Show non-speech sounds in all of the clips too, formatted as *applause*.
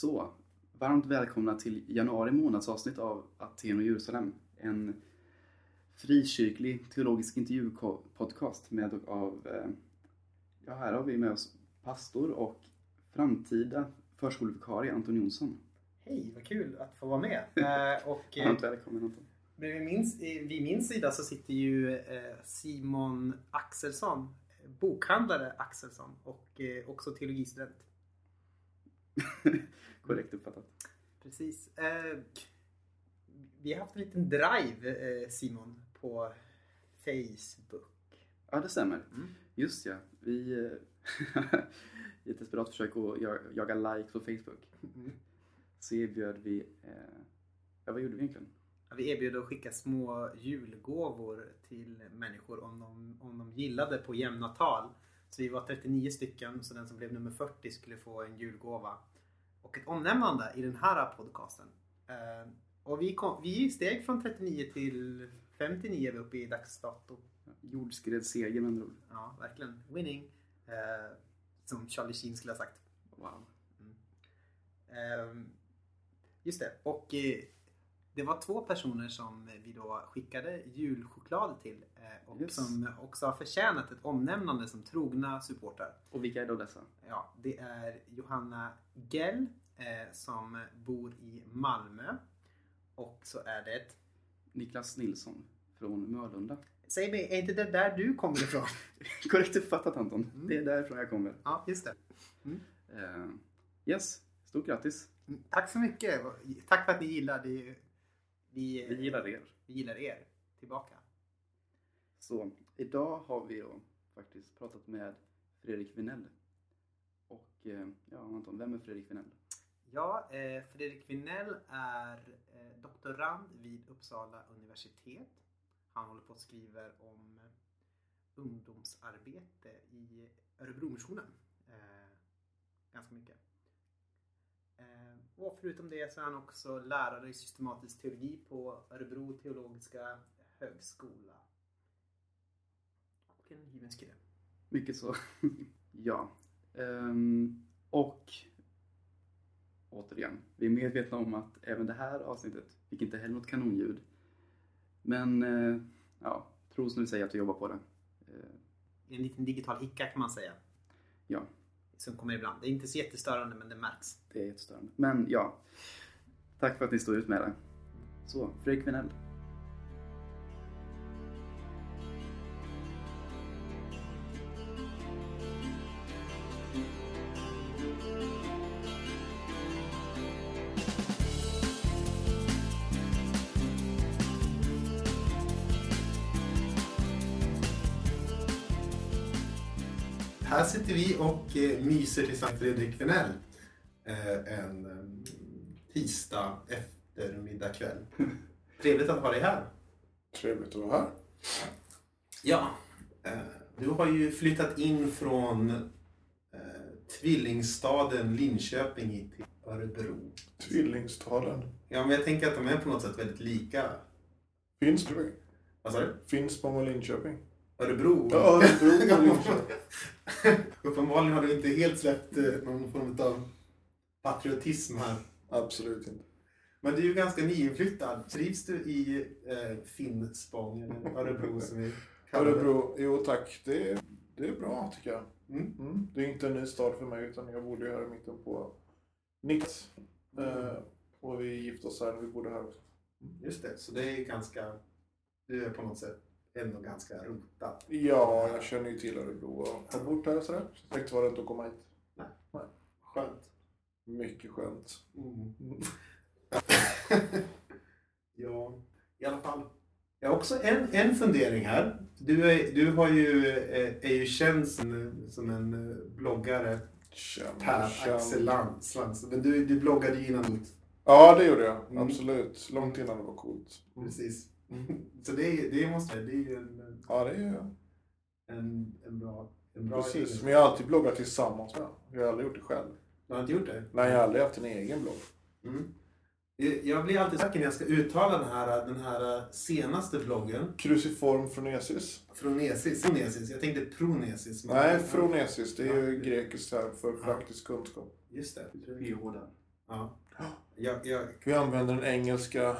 Så, varmt välkomna till januari månads avsnitt av Aten och Jerusalem. En frikyrklig teologisk intervjupodcast med och av, eh, ja här har vi med oss pastor och framtida förskolevikarie Anton Jonsson. Hej, vad kul att få vara med. Eh, och, *laughs* Varmt välkommen Anton. vid, min, vid min sida så sitter ju eh, Simon Axelsson, bokhandlare Axelsson och också teologistudent. *laughs* Korrekt uppfattat. Precis. Eh, vi har haft en liten drive eh, Simon på Facebook. Ja, det stämmer. Mm. Just ja, vi eh, *laughs* i ett desperat försök att jaga likes på Facebook Mm. så erbjöd vi, eh, ja vad gjorde vi egentligen? Ja, Vi erbjöd att skicka små julgåvor till människor om de, om de gillade på jämna tal. Så vi var 39 stycken så den som blev nummer 40 skulle få en julgåva. Och ett omnämnande i den här podcasten. Eh, och vi, kom, vi steg från 39 till 59 är vi uppe i dags dato. Jordskredsseger med andra ord. Ja, verkligen. Winning. Eh, som Charlie Sheen skulle ha sagt. Wow. Ehm, just det. Och eh, det var två personer som vi då skickade julchoklad till eh, och Yes. som också har förtjänat ett omnämnande som trogna supportrar. Och vilka är då dessa? Ja, det är Johanna Gell eh, som bor i Malmö och så är det Niklas Nilsson från Mörlunda. Säg mig, är inte det där du kommer ifrån? *laughs* Korrekt uppfattat Anton. Mm. Det är därifrån jag kommer. ja, just det. Eh, yes, stort grattis. Mm, Tack så mycket. Tack för att ni gillar det. Vi, Vi gillar er. vi gillar er tillbaka. Så idag har vi faktiskt pratat med Fredrik Vinell. Och eh, ja Anton, vem är Fredrik Vinell? Ja, eh, Fredrik Vinell är eh, doktorand vid Uppsala universitet. Han håller på att skriva om eh, ungdomsarbete i Örebromissionen. Eh, ganska mycket. Och förutom det så är han också lärare i systematisk teologi på Örebro teologiska högskola. Och en hyven kille. Mycket så. *laughs* ja. Ehm, och återigen, vi är medvetna om att även det här avsnittet fick inte heller något kanonljud. Men eh, ja, tro som vi säger att vi jobbar på det. Eh, En liten digital hicka kan man säga. ja, som kommer ibland. Det är inte så jättestörande men det märks. det är jättestörande. Men ja, tack för att ni står ut med det. Så, Fredrik Vinell. Och eh, myser tillsammans med Fredrik Vinell. Eh, en eh, tisdag eftermiddag kväll. *laughs* Trevligt att ha dig här. Trevligt att vara här. Ja. Du har ju flyttat in från tvillingstaden Linköping hit till Örebro. Tvillingstaden. Ja, men jag tänker att de är på något sätt väldigt lika. Finspång. Vad sa du? Finspång och Linköping. Örebro? Ja, Örebro och Linköping. *laughs* Uppenbarligen har du inte helt släppt eh, någon form av patriotism här. Absolut inte. Men du är ju ganska nyinflyttad. Trivs du i eh, Finspång, eller Örebro som vi kallar det? Örebro, jo tack. Det är, det är bra tycker jag. Mm. Mm. Det är inte en ny stad för mig utan jag bodde ju här i mitten på 90 eh, Och vi gifte oss här när vi bodde här också. Just det, så det är ganska... Du är på något sätt ändå ganska rotad. Ja, jag känner ju till Örebro och har bott här och sådär. Så jag tänkte vara rätt att komma hit. Skönt. Mycket skönt. Mm. *laughs* ja, i alla fall. Jag har också en, en fundering här. Du är, du har ju, eh, är ju känd som, som en eh, bloggare, Känd, Per känd. Axel Lantz. Men du, du bloggade ju innan. Ja, det gjorde jag. Mm. Absolut. Långt innan det var coolt. Precis. *laughs* Så det, det måste det är ju en, Ja, det är jag. en, en bra... En bra Precis. egenskap. Men jag har alltid bloggat tillsammans med honom. Jag har aldrig gjort det själv. Du har inte gjort det? Nej, jag har aldrig haft en egen blogg. Mm. Jag blir alltid säker när jag ska uttala den här, den här senaste bloggen. Cruciform Phronesis. Fronesis. Fronesis. Jag tänkte pronesis. men- Nej, Phronesis. Det är ju Ja. grekiskt här för praktisk kunskap. Just det. PH där. Ja. Jag, jag, Vi använder den engelska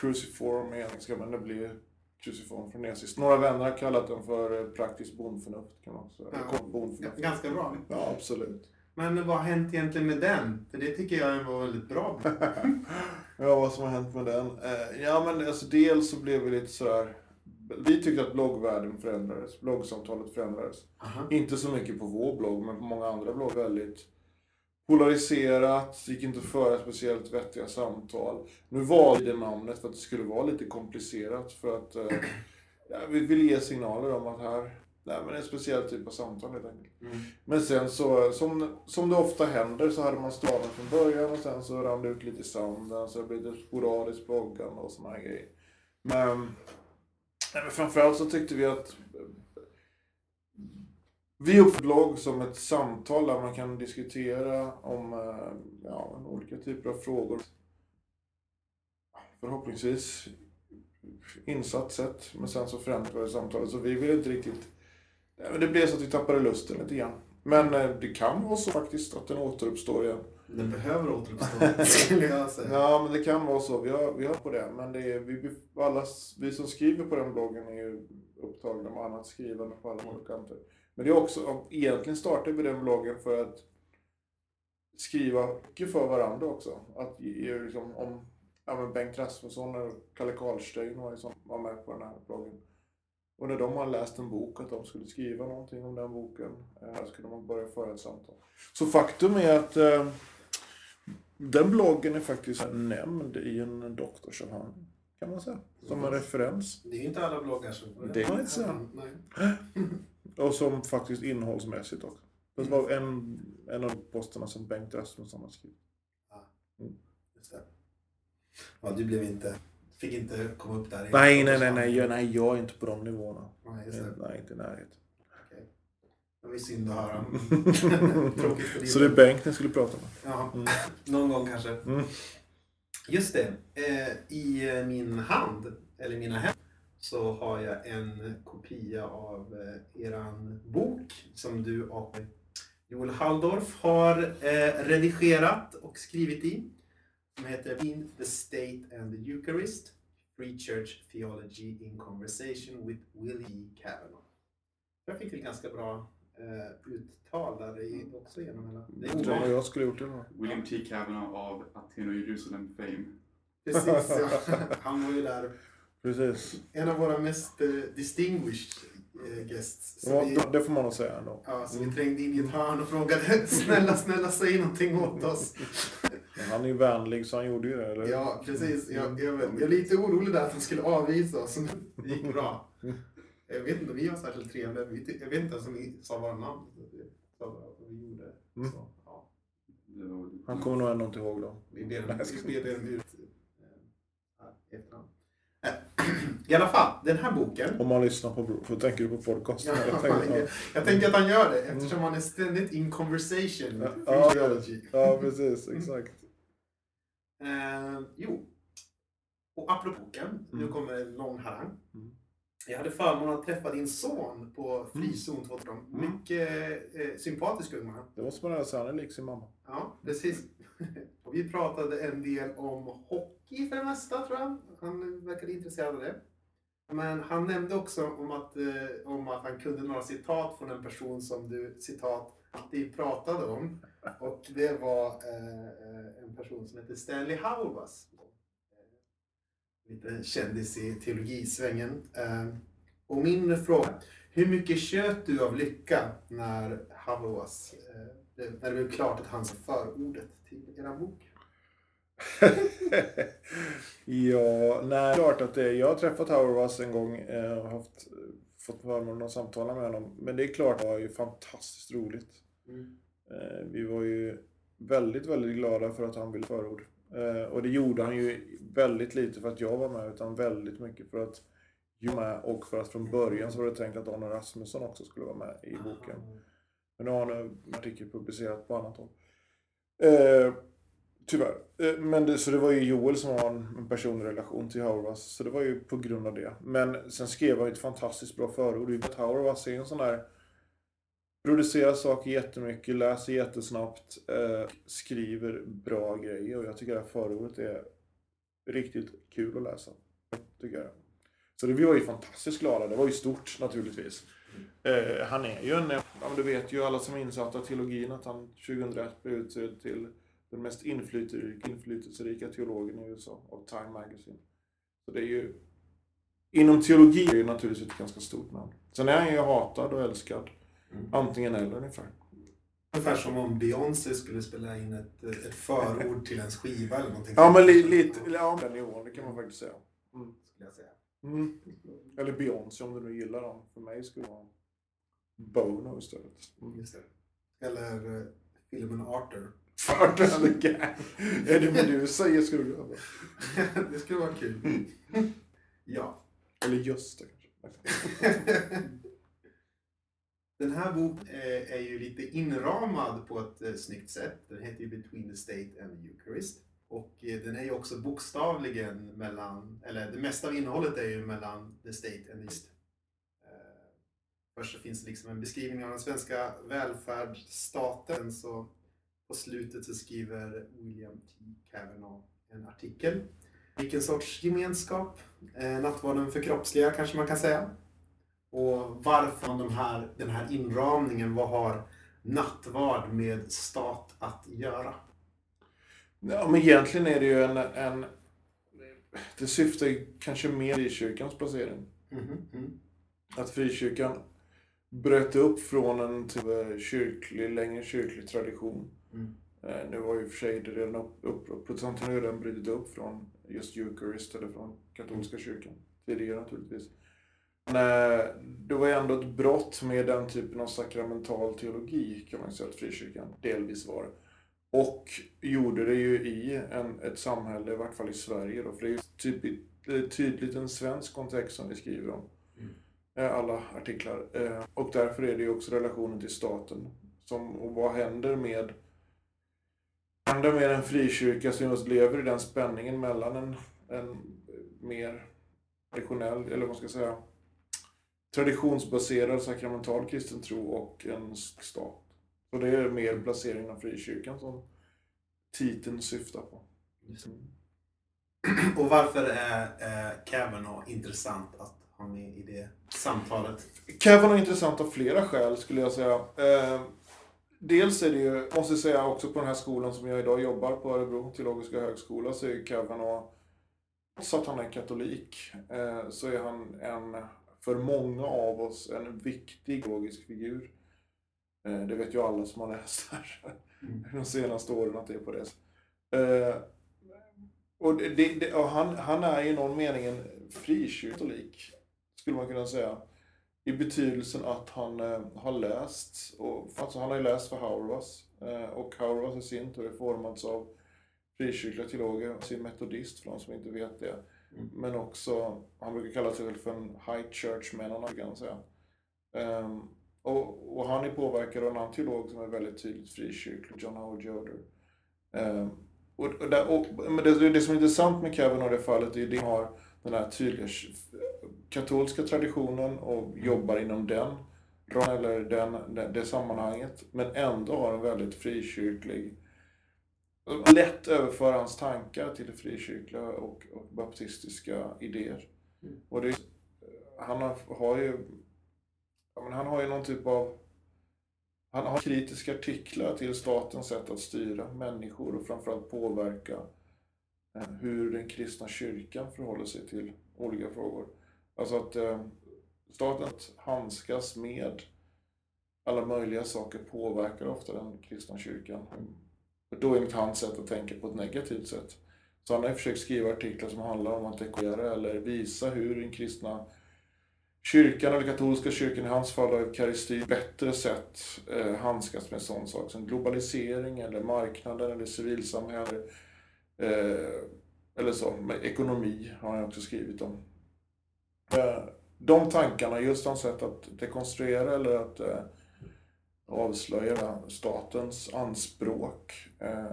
cruciform engelska, men det blir cruciform från Några vänner har kallat den för eh, praktiskt bondförnuft. Kan man säga. Ja. Bondförnuft. ganska bra. Ja, absolut. Men vad har hänt egentligen med den? För det tycker jag var väldigt bra. *laughs* Ja, vad som har hänt med den? Eh, ja, men alltså dels så blev vi lite sådär... Vi tyckte att bloggvärlden förändrades. Bloggsamtalet förändrades. Aha. Inte så mycket på vår blogg, men på många andra blogg. Väldigt polariserat, gick inte att föra speciellt vettiga samtal. Nu valde det namnet för att det skulle vara lite komplicerat. För att eh, *clears throat* ja, vi ville ge signaler om att här, nej men en speciell typ av samtal helt enkelt. Mm. Men sen så, som, som det ofta händer, så hade man staden från början och sen så rann det ut lite i sanden, så det blev lite sporadiskt bloggande och såna här grejer. Men, nej, men framförallt så tyckte vi att vi uppfattar blogg som ett samtal där man kan diskutera om eh, ja, olika typer av frågor. Förhoppningsvis insatt sätt, men sen så förändrades samtalet. Så vi vill inte riktigt... Det blev så att vi tappade lusten lite grann. Men eh, det kan vara så faktiskt att den återuppstår igen. Den behöver återuppstå, *laughs* skulle jag säga. Ja, men det kan vara så. Vi har, vi har på det. Men det är, vi, alla, vi som skriver på den bloggen är ju upptagna med annat skrivande på alla håll och kanter. Men det är också, egentligen startade vi den bloggen för att skriva mycket för varandra också. Att liksom, om ja, Bengt Rasmusson och Kalle Karlstein var, ju som var med på den här bloggen. Och när de har läst en bok, att de skulle skriva någonting om den boken, eh, så kunde man börja föra ett samtal. Så faktum är att eh, den bloggen är faktiskt nämnd i en doktorsavhandling, kan man säga. Som en referens. Det är inte alla bloggar som Det kan man inte säga. Och som faktiskt innehållsmässigt också. Det var en, en av posterna som Bengt Rasmusson har skrivit. Just det. Ja, du blev inte... Fick inte komma upp där. Nej, nej, nej, nej, jag, nej, jag är inte på de nivåerna. Nej, just det. Nej, inte i närheten. Det var synd att höra. *laughs* Tråkigt för din Så det är Bengt ni skulle prata med? Ja, Mm. någon gång kanske. Mm. Just det. Eh, I eh, min hand, eller mina händer, så har jag en kopia av eh, eran bok som du och Joel Halldorf har eh, redigerat och skrivit i. Som heter In the State and the Eucharist. Free Church Theology in Conversation with Willie E. Kavanaugh. Jag fick ett ganska bra eh, uttal där i- också genom hela... Det är ovanligt. jag skulle gjort det. då. William T. Kavanaugh av Aten och Jerusalem fame. Precis, ja. *laughs* Han var ju där. Precis. En av våra mest eh, distinguished eh, guests. Så Ja, vi, det får man nog säga ändå. ja, så vi trängde in i ett hörn och frågade *laughs* snälla, snälla säg någonting åt oss. Men han är ju vänlig så han gjorde ju det, eller? Ja, precis. Jag, jag, jag är lite orolig där att han skulle avvisa oss. Men det gick bra. Jag vet inte om vi var särskilt trevliga. Vi ty- Jag vet inte ens om vi sa våra namn. Vi sa bara vad vi gjorde. Mm. Så, ja. Han kommer nog ändå inte ihåg dem. Vi ber ska- vi ber ut eh, här i efterhand. I alla fall, den här boken. Om man lyssnar på, för tänker du på podcasten? Ja, Jag tänker, ja. jag tänker att han gör det eftersom han är ständigt in conversation Ja, ja, precis. Exakt. Eh, jo. Och apropå boken, nu Mm. kommer en lång harang. Mm. Jag hade förmånen att träffa din son på Frizon 2018. Mm. Mycket eh, sympatisk ung man. Det måste man säga. Han är lik sin mamma. Ja, precis. *laughs* Och vi pratade en del om hockey för det mesta, tror jag. Han verkade intresserad av det. Men han nämnde också om att, eh, om att han kunde några citat från en person som du, citat, alltid pratade om. Och det var eh, eh, en person som heter Stanley Hauerwas. Eh, Lite kändis i teologisvängen. Eh, och min fråga, hur mycket köt du av lycka när Hauerwas, eh, det- när det blev klart att han sa förordet till er bok? *laughs* ja, nej. Klart att det, jag har träffat Hauerwas en gång eh, och haft, fått förmånen att samtala med honom. Men det är klart, det var ju fantastiskt roligt. Eh, vi var ju väldigt, väldigt glada för att han ville förord. Eh, och det gjorde han ju väldigt lite för att jag var med, utan väldigt mycket för att jag var med och för att från början så var det tänkt att Daniel Rasmusson också skulle vara med i boken. Men nu har han en artikel publicerat på annat håll. Eh, tyvärr. Eh, men det, så det var ju Joel som har en, personlig relation till Hauerwas. Så det var ju på grund av det. Men sen skrev han ju ett fantastiskt bra förord. Hauerwas är en sån där producerar saker jättemycket, läser jättesnabbt, eh, skriver bra grejer och jag tycker det här förordet är riktigt kul att läsa. Tycker jag. Så det, vi var ju fantastiskt glada. Det var ju stort naturligtvis. Eh, han är ju en, ja, men du vet ju alla som är insatta i teologin att han 2001 blev utsedd till den mest inflytelserika, inflytelserika teologen i USA av Time Magazine. Så det är ju, inom teologi är det ju naturligtvis ett ganska stort namn. Sen är han ju hatad och älskad. Antingen eller ungefär. Ungefär som om Beyoncé skulle spela in ett, ett förord till ens skiva eller någonting. Ja, men li, lite, ja, den nivån, det kan man faktiskt säga. Mm. Skulle jag säga. Mm. Eller Beyoncé om du nu gillar dem. För mig skulle det vara Bono istället. Mm. Just det. Eller eh, filmen Arthur. Fart eller gang. Är det Medusa i skruvgubben? det skulle vara kul. Mm. ja. Eller Gösta kanske. *laughs* Den här boken eh, är ju lite inramad på ett eh, snyggt sätt. Den heter ju Between the State and the Eucharist. Och eh, den är ju också bokstavligen mellan, eller det mesta av innehållet är ju mellan the State and the East. Först så finns det liksom en beskrivning av den svenska välfärdsstaten. Så på slutet så skriver William T. Kavanaugh en artikel. Vilken sorts gemenskap? Eh, nattvarden förkroppsliga kanske man kan säga. Och varför de här, den här inramningen, vad har nattvard med stat att göra? Ja, men egentligen är det ju en... en det syftar kanske mer i kyrkans placering. Mhm, mm. Att frikyrkan bröt upp från en typ kyrklig, längre kyrklig tradition. Mm. Eh, Nu var ju för sig det redan upp, upp, protestanterna har redan brutit upp från just Eucharist eller från katolska kyrkan tidigare naturligtvis. Eh, det var ju ändå ett brott med den typen av sakramental teologi kan man säga att frikyrkan delvis var. Och gjorde det ju i en, ett samhälle, i vart fall i Sverige då, för det är ju typ, tydligt en svensk kontext som vi skriver om. Mm. Eh, Alla artiklar. Eh, Och därför är det ju också relationen till staten. Som, och vad händer med händer med en frikyrka som just lever i den spänningen mellan en, en mer traditionell, eller vad man ska säga, traditionsbaserad sakramental kristen tro och en stat. Så det är mer placeringen av frikyrkan som titeln syftar på. *clears throat* Och varför är eh, Kavanaugh intressant att ha med i det samtalet? Kevin är intressant av flera skäl skulle jag säga. Eh, dels är det ju, måste jag säga också på den här skolan som jag idag jobbar på, Örebro teologiska högskola, så är ju Kevin så att han är katolik, eh, så är han en, för många av oss, en viktig teologisk figur. Eh, det vet ju alla som har läst här Mm. *laughs* de senaste åren att det är på det sättet. Eh, och det, det, och han, han är i någon mening en frikyrklig, skulle man kunna säga. I betydelsen att han eh, har läst, och, alltså han har ju läst för Hauerwas. Eh, och Hauerwas i sin tur är formats av frikyrkliga teologer, en metodist för de som inte vet det. Men också, han brukar kalla sig väl för en high church-man, kan man säga. Um, och, och han är påverkad av en annan teolog som är väldigt tydligt frikyrklig, John Howard Yoder. Um, och, och, där, och, men det, det som är intressant med Kevin och det fallet är att han har den här tydliga katolska traditionen och jobbar inom den eller den, det, det sammanhanget. Men ändå har en väldigt frikyrklig lätt överföra hans tankar till frikyrkliga och, och baptistiska idéer. Mm. Och det, han har, har ju ja, men han har ju någon typ av han har kritiska artiklar till statens sätt att styra människor och framförallt påverka eh, hur den kristna kyrkan förhåller sig till olika frågor. Alltså att eh, staten handskas med alla möjliga saker påverkar ofta den kristna kyrkan. Då enligt hans sätt att tänka på ett negativt sätt. Så han har försökt skriva artiklar som handlar om att dekorera eller visa hur den kristna kyrkan, eller katolska kyrkan i hans fall, har eukaristy bättre sätt eh, handskas med sån sak som globalisering eller marknaden eller civilsamhälle. Eh, eller så, med ekonomi har han också skrivit om. Eh, de tankarna, just hans sätt att dekonstruera eller att eh, eh, avslöja statens anspråk eh,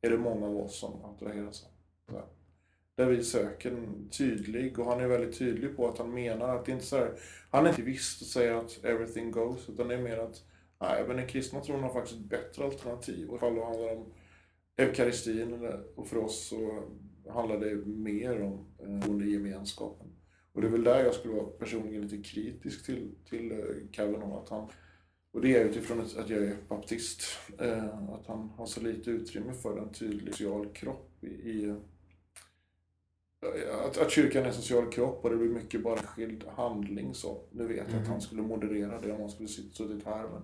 är det många av oss som attraheras av. Så. Där vi söker en tydlig, och han är väldigt tydlig på att han menar att det inte är så här, han är inte visst och säger att everything goes, utan det är mer att Nej, men den kristna tron har faktiskt ett bättre alternativ. Och ifall det handlar om eukaristin och för oss så handlar det mer om eh, gemenskapen. Och det är väl där jag skulle vara personligen lite kritisk till, till eh, Kavanaugh. Att han, och det är utifrån att jag är baptist. Eh, att han har så lite utrymme för en tydlig social kropp i, i att, att kyrkan är en social kropp och det blir mycket bara skild handling så. Nu vet jag att han skulle moderera det om han skulle sitta suttit här men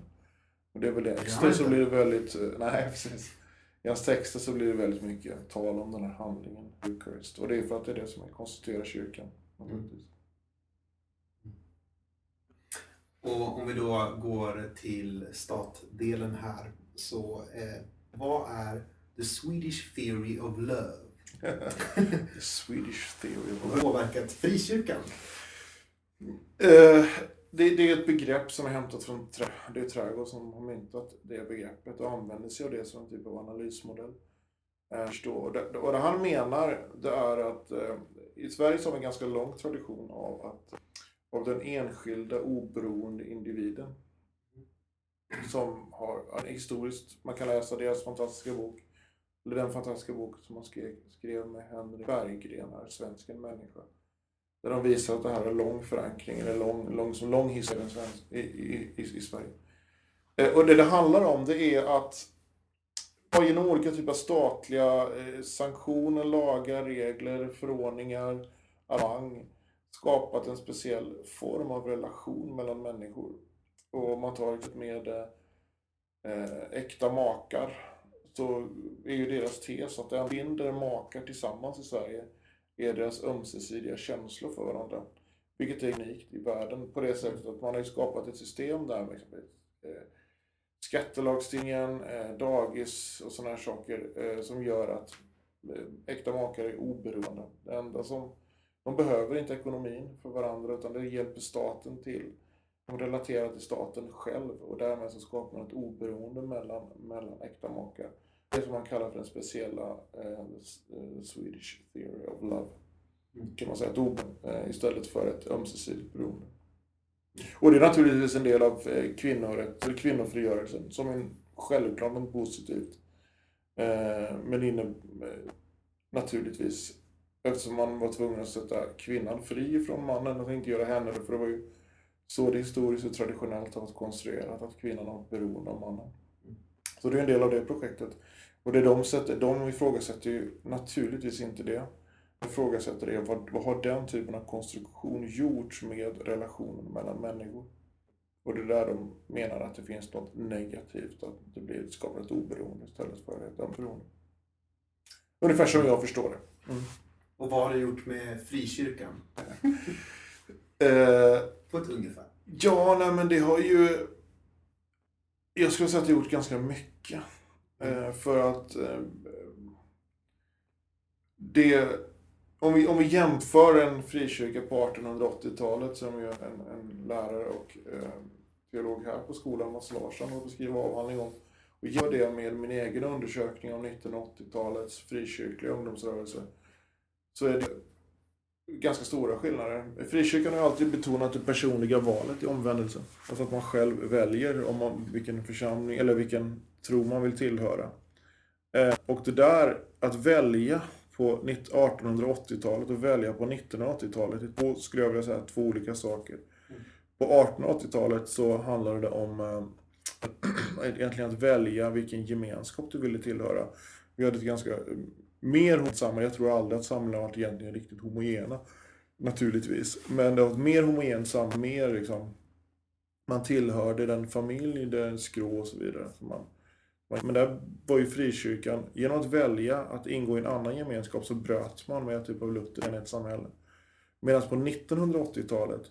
och det är väl det. Texter så blir det väldigt, eh, nej *laughs* precis. I hans texter så blir det väldigt mycket tal om den här handlingen, Eucharist. Och det är för att det är det som konstituerar kyrkan. naturligtvis. Och om vi då går till statdelen här. Så eh, vad är the Swedish theory of love? *laughs* The Swedish theory of love. påverkat frikyrkan? Eh, det, det är ett begrepp som är hämtat från trä, det är Trädgård som har myntat det begreppet och använder sig av det som en typ av analysmodell. Eh. Och, det, och det han menar det är att eh, i Sverige så har vi en ganska lång tradition av att av den enskilda oberoende individen som har ja, historiskt, man kan läsa deras fantastiska bok eller den fantastiska bok som man skrev, skrev med Henrik Berggren, här, Svensken människa. Där de visar att det här har lång förankring, eller lång, lång, som lång historia i, i, i, i, Sverige. Eh, och det det handlar om det är att ha genom olika typer av statliga eh, sanktioner, lagar, regler, förordningar, arrangemang skapat en speciell form av relation mellan människor. Och om man tar med eh, äkta makar så är ju deras tes att det som binder makar tillsammans i Sverige är deras ömsesidiga känslor för varandra. Vilket är unikt i världen på det sättet att man har skapat ett system där med exempelvis eh, skattelagstiftningen, eh, dagis och sådana här saker eh, som gör att eh, äkta makar är oberoende. Det enda som, de behöver inte ekonomin för varandra utan det hjälper staten till. De relaterar till staten själv och därmed så skapar man ett oberoende mellan, mellan äkta makar. Det som man kallar för den speciella eh, eh, Swedish theory of love. Kan man säga, ett oberoende eh, istället för ett ömsesidigt beroende. Och det är naturligtvis en del av eh, kvinnorätt, eller kvinnofrigörelsen som är självklart något positivt. Eh, men inne, naturligtvis, eftersom man var tvungen att sätta kvinnan fri från mannen och inte göra henne det, för det var ju så det historiskt och traditionellt har varit konstruerat, att kvinnan har varit beroende av mannen. Så det är en del av det projektet. Och det de, sätter, de ifrågasätter ju naturligtvis inte det. De ifrågasätter det, vad, vad har den typen av konstruktion gjort med relationen mellan människor? Och det är där de menar att det finns något negativt, att det blir, skapar ett oberoende istället för ett beroende. Ungefär som jag förstår det. Mm. Och vad har det gjort med frikyrkan? *laughs* Eh, På ett ungefär. Ja, nej men det har ju... Jag skulle säga att det har gjort ganska mycket. Eh, för att... Eh, det... Om vi, om vi jämför en frikyrka på 1880-talet som ju en, en lärare och eh, teolog här på skolan, Mats Larsson, har beskrivit avhandling om. Och gör det med min egen undersökning om 1980-talets frikyrkliga ungdomsrörelse. Så är det ganska stora skillnader. Frikyrkan har alltid betonat det personliga valet i omvändelsen. Alltså att man själv väljer om man, vilken församling eller vilken tro man vill tillhöra. Eh, och det där att välja på 1880-talet och välja på 1980-talet är två, skulle jag vilja säga, två olika saker. På 1880-talet så handlade det om eh, *clears throat* egentligen att välja vilken gemenskap du ville tillhöra. Vi hade ett ganska eh, mer hotsamma, Jag tror aldrig att samhällen har varit egentligen riktigt homogena. Naturligtvis. Men det har varit mer homogent samhälle. Mer liksom, man tillhörde den familj, den skrå och så vidare. Så man, men där var ju frikyrkan, genom att välja att ingå i en annan gemenskap så bröt man med typ av Luther i ett samhälle. Medan på 1980-talet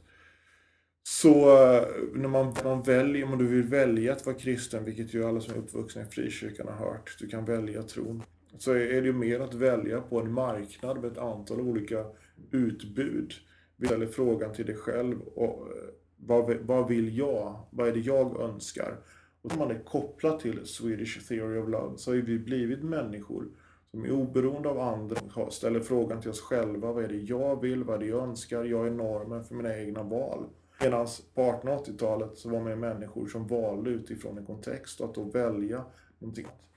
så eh, när man, man väljer, om du vill välja att vara kristen, vilket ju alla som är uppvuxna i frikyrkan har hört, du kan välja tron. Så är det ju mer att välja på en marknad med ett antal olika utbud. Vi ställer frågan till dig själv, och, eh, vad, vad vill jag? Vad är det jag önskar? Och om man är kopplad till Swedish Theory of Love så har vi blivit människor som är oberoende av andra och ställer frågan till oss själva. Vad är det jag vill? Vad är det jag önskar? Jag är normen för mina egna val. Medan på 1880-talet så var man människor som valde utifrån en kontext och att då välja någonting annat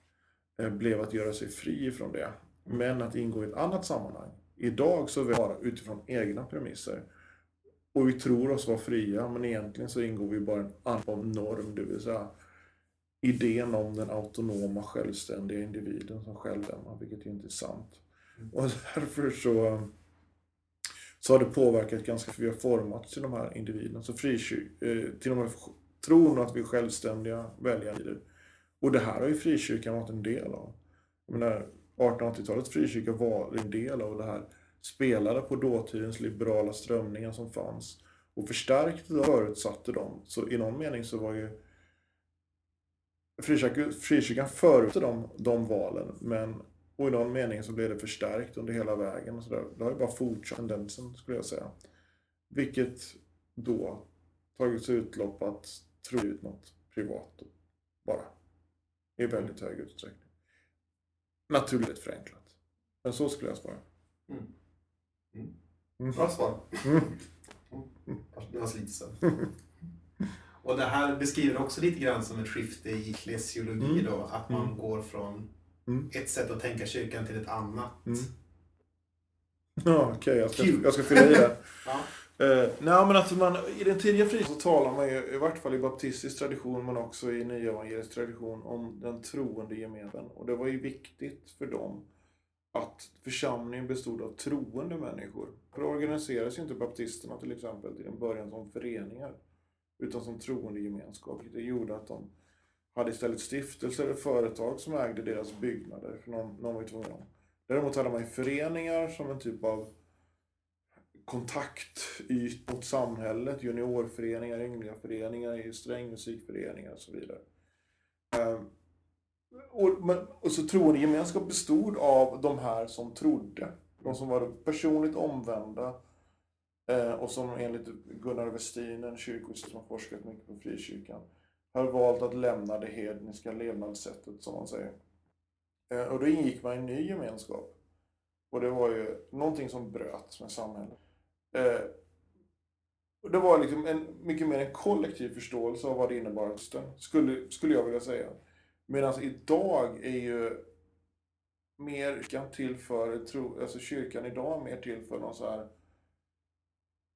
blev att göra sig fri ifrån det. Men att ingå i ett annat sammanhang. Idag så är vi utifrån egna premisser. Och vi tror oss vara fria, men egentligen så ingår vi bara i en annan norm, det vill säga idén om den autonoma självständiga individen som självdömar, vilket ju inte är sant. Och *laughs* därför så, så har det påverkat ganska, för vi har formats till de här individerna, så frikyr, eh, till de här tron att vi är självständiga väljare. Och det här har ju frikyrkan varit en del av. Jag menar, 1880-talets frikyrka var en del av det här. Spelade på dåtidens liberala strömningar som fanns. Och förstärkte och förutsatte dem. Så i någon mening så var ju frikyrkan, frikyrkan förutsatte de, de valen. Men och i någon mening så blev det förstärkt under hela vägen. Och så där. Det har ju bara fortsatt tendensen skulle jag säga. Vilket då tagit sig utlopp att tro ut något privat bara. I väldigt hög utsträckning. Naturligt förenklat. Men så skulle jag svara. Mm. Mm. Mm. Bra svar. Mm. Det var så. Och det här beskriver också lite grann som ett skifte i eklesiologi Mm. då. Att man Mm. går från Mm. ett sätt att tänka kyrkan till ett annat. Mm. Ja, okej. jag, ska, Kul. jag ska fylla i det. Ja. Uh, nej, men alltså man, I den tidiga frikyrkan så talar man ju, i vart fall i baptistisk tradition men också i nyevangelisk tradition, om den troende gemenskapen. Och det var ju viktigt för dem att församlingen bestod av troende människor. För då organiserades ju inte baptisterna till exempel till en början som föreningar, utan som troende gemenskap. Det gjorde att de hade istället stiftelser eller företag som ägde deras byggnader, för någon, någon var ju tvungen. Däremot hade man ju föreningar som en typ av kontaktyt mot samhället, juniorföreningar, yngliga föreningar, strängmusikföreningar och så vidare. Ehm, och, men, och så troendegemenskap bestod av de här som trodde. De som var personligt omvända eh, och som enligt Gunnar Westin, en kyrkohist som har forskat mycket på frikyrkan, har valt att lämna det hedniska levnadssättet, som man säger. Eh, och då ingick man i en ny gemenskap. Och det var ju någonting som bröt med samhället. Eh, det var liksom en, mycket mer en kollektiv förståelse av vad det innebar, skulle, skulle jag vilja säga. Medan idag är ju mer kyrkan till för, tro, alltså kyrkan idag är mer till för någon så här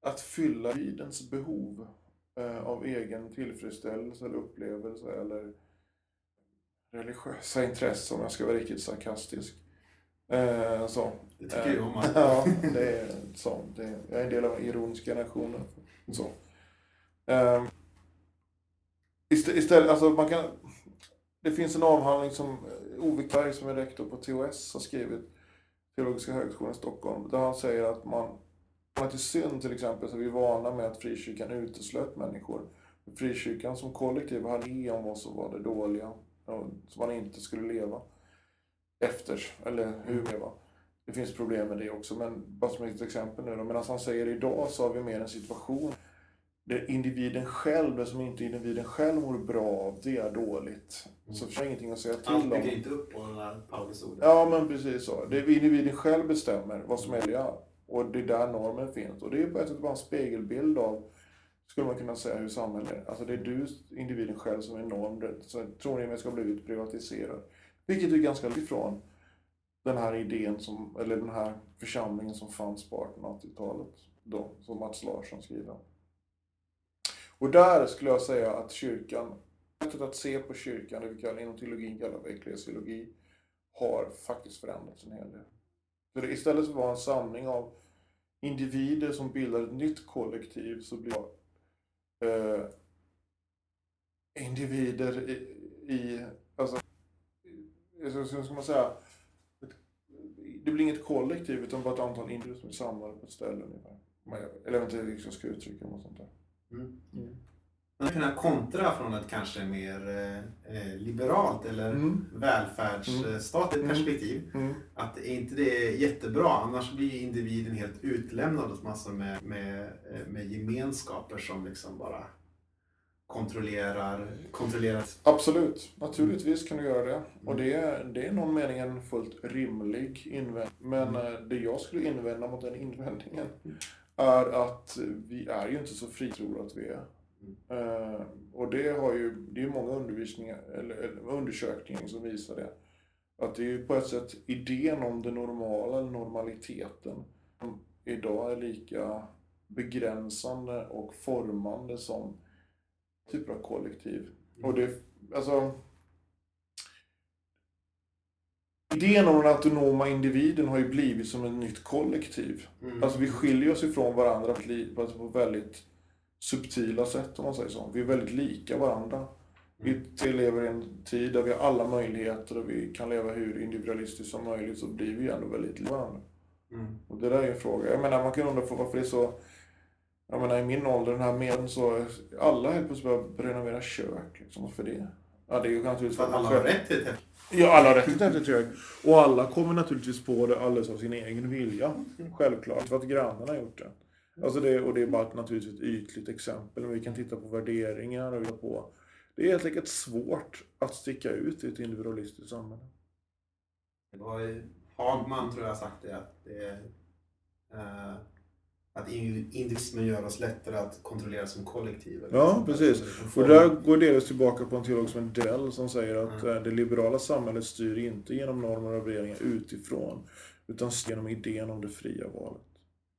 att fylla tidens behov eh, av egen tillfredsställelse eller upplevelse eller religiösa intressen om jag ska vara riktigt sarkastisk. Eh, så. Det tycker jag om. att- *laughs* Ja, det är så. Det, jag är en del av den ironiska generationen. Så. Eh, istä- istället, alltså man kan, det finns en avhandling som eh, Ove Kberg som är rektor på THS har skrivit, Teologiska högskolan i Stockholm, där han säger att man, man till synd till exempel, så är vi vana med att frikyrkan uteslöt människor. Frikyrkan som kollektiv hade idé om vad som var det dåliga, och som man inte skulle leva efter, eller hur leva. Det finns problem med det också, men bara som ett exempel nu då. Medan han säger idag så har vi mer en situation där individen själv, det som inte individen själv mår bra av, det är dåligt. Så finns det ingenting att säga till Allt om. bygger inte upp på den där Paulus-orden. Ja, men precis så. Det är individen själv bestämmer vad som är det. Och det är där normen finns. Och det är på ett sätt bara en spegelbild av, skulle man kunna säga, hur samhället är. Alltså det är du, individen själv, som är norm. Så tror ska ha blivit privatiserad. Vilket är ganska långt ifrån den här idén, som, eller den här församlingen som fanns på 1880-talet. Då, som Mats Larsson skriver. Och där skulle jag säga att kyrkan, sättet att se på kyrkan, det vi kallar, inom teologin kallar för eklesiologi, har faktiskt förändrats en hel del. För det, istället för att vara en samling av individer som bildar ett nytt kollektiv så blir det eh, individer i, i- så ska man säga, det blir inget kollektiv utan bara ett antal individer som är samlade på ett ställe ungefär. Eller jag vet inte hur jag ska uttrycka något sånt där. Mm. Man kunna kontra från ett kanske mer eh, liberalt eller Mm. välfärdsstatligt Mm. perspektiv. Mm. Att är inte det är jättebra, annars blir individen helt utlämnad åt massor med, med, eh, med gemenskaper som liksom bara kontrollerar, kontrollerar. Absolut, naturligtvis kan du göra det. Och det är, det är någon mening en fullt rimlig invändning. Men Mm. eh, det jag skulle invända mot den invändningen är att vi är ju inte så fritroliga att vi är. Mm. Eh, och det har ju, det är många undervisningar, eller, eller undersökningar som visar det. Att det är ju på ett sätt idén om det normala, eller normaliteten, som idag är lika begränsande och formande som typer av kollektiv. Och det, alltså... Idén om den autonoma individen har ju blivit som ett nytt kollektiv. Mm. Alltså vi skiljer oss ifrån varandra på väldigt subtila sätt om man säger så. Vi är väldigt lika varandra. Vi tre lever i en tid där vi har alla möjligheter och vi kan leva hur individualistiskt som möjligt så blir vi ändå väldigt lika varandra. Mm. Och det där är en fråga. Jag menar man kan undra varför det är så jag menar i min ålder, den här medien så, alla helt plötsligt börjar renovera kök. Liksom. Varför det? Ja, det är ju naturligtvis För att alla har rätt till det. Ja, alla har rätt till ett kök. Och alla kommer naturligtvis på det alldeles av sin egen vilja. Självklart. För att grannarna har gjort det. Alltså det, och det är bara ett, naturligtvis ett ytligt exempel. Men vi kan titta på värderingar och vi på... Det är helt enkelt svårt att sticka ut i ett individualistiskt samhälle. Det var Hagman tror jag sagt det. Att, det är, eh, att individualismen gör oss lättare att kontrollera som kollektiv. eller Ja, precis. Och få- där går delvis tillbaka på en teolog som Dell som säger att Mm. eh, det liberala samhället styr inte genom normer och värderingar utifrån utan genom idén om det fria valet.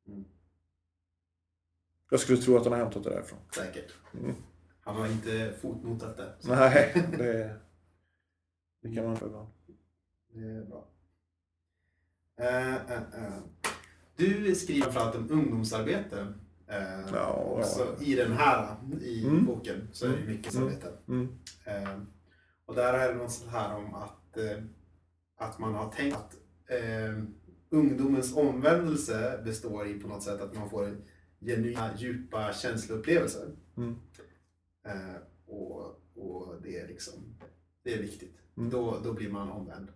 Mm. Jag skulle tro att han har hämtat det därifrån. Säkert. Mm. Han har inte fotnotat det. så Nej, *laughs* det, det kan man ibland. Det är bra. Eh, eh, eh. Du skriver framförallt om ungdomsarbete. Eh, Ja, också I den här i Mm. boken så är det ju mycket Mm. arbete. Mm. Eh, och där är det något sånt här om att, eh, att man har tänkt att eh, ungdomens omvändelse består i på något sätt att man får genuina, djupa känsloupplevelser. Mm. Eh, och, och det är liksom, det är viktigt. Mm. Då, då blir man omvänd.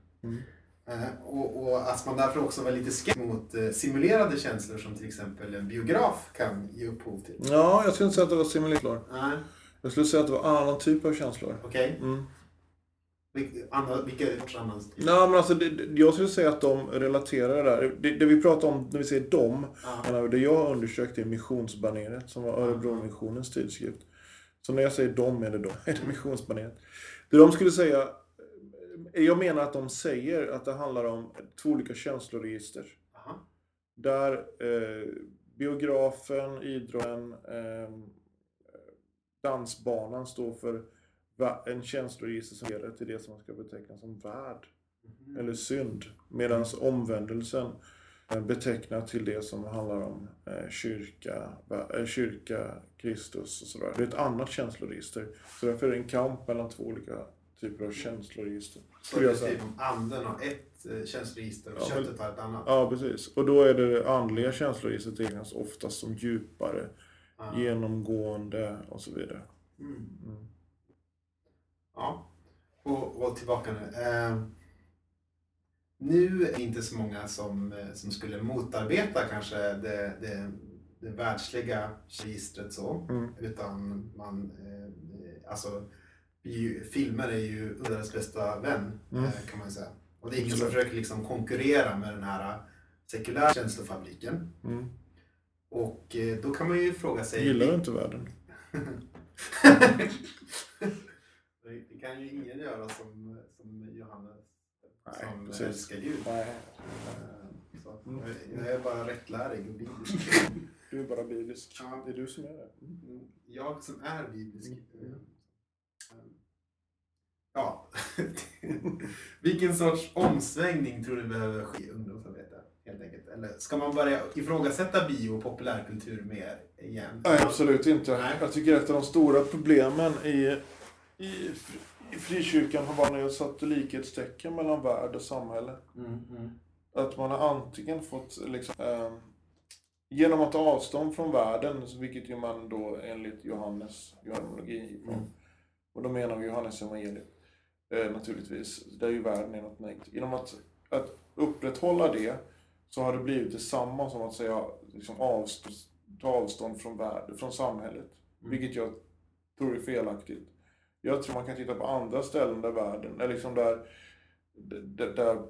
Mm. Eh, och, och att man därför också var lite skeptisk mot eh, simulerade känslor som till exempel en biograf kan ge upphov till. Ja, jag skulle inte säga att det var simulaklar. Nej, Jag skulle säga att det var annan typ av känslor. okej. Mm. Vil- andra- Vilka annan typ? Nej, men alltså, det, jag skulle säga att de relaterar det där. Det, det vi pratar om när vi säger dem, vi, det jag har undersökt är Missionsbaneret som var Örebromissionens tidskrift. Så när jag säger dem är det då, *laughs* är det Missionsbaneret. Det de skulle säga, jag menar att de säger att det handlar om två olika känsloregister. Aha. Där eh, biografen, idrotten, eh, dansbanan står för en känsloregister som leder till det som man ska beteckna som värld Mhm. eller synd. Medan omvändelsen eh, betecknar till det som handlar om eh, kyrka, eh, kyrka, Kristus och sådär. Det är ett annat känsloregister. Så därför är det en kamp mellan två olika typer av känsloregister. Så det är typ anden har ett eh, känsloregister och Ja, köttet har ett annat. Ja, precis. Och då är det det andliga känsloregistret räknas oftast som djupare, Ja. genomgående och så vidare. Mm. Mm. Ja. Och, och tillbaka nu. Eh, nu är det inte så många som, eh, som skulle motarbeta kanske det, det, det världsliga registret så. Mm. Utan man, eh, alltså vi, filmer är ju undarens bästa vän Mm. eh, kan man ju säga. Och det är ingen som försöker liksom konkurrera med den här eh, sekulära känslofabriken. Mm. Och eh, då kan man ju fråga sig... Gillar du inte världen? *laughs* det kan ju ingen göra som, som Johannes Nej, som precis. älskar Gud. Nej. Så, jag är bara rättlärig och biblisk. Du är bara biblisk. Ja. Det är du som är det. Mm, Jag som är biblisk. Mm. Ja. *laughs* Vilken sorts omsvängning tror du behöver ske i ungdomsarbete? Helt enkelt. Eller ska man börja ifrågasätta bio och populärkultur mer igen? Nej, absolut inte. Nej. Jag tycker ett av de stora problemen i, i, i frikyrkan har varit när jag satt likhetstecken mellan värld och samhälle. Mm, mm. Att man har antingen fått liksom, eh, genom att ta avstånd från världen, vilket ju man då enligt Johannes johannologi, Mm. Och då menar vi Johannes evangeliet eh, naturligtvis, där ju världen är något negativt. Genom att, att upprätthålla det så har det blivit detsamma som att säga, liksom avstå, ta avstånd från världen, från samhället. Mm. Vilket jag tror är felaktigt. Jag tror man kan titta på andra ställen där världen, eller liksom där, där, där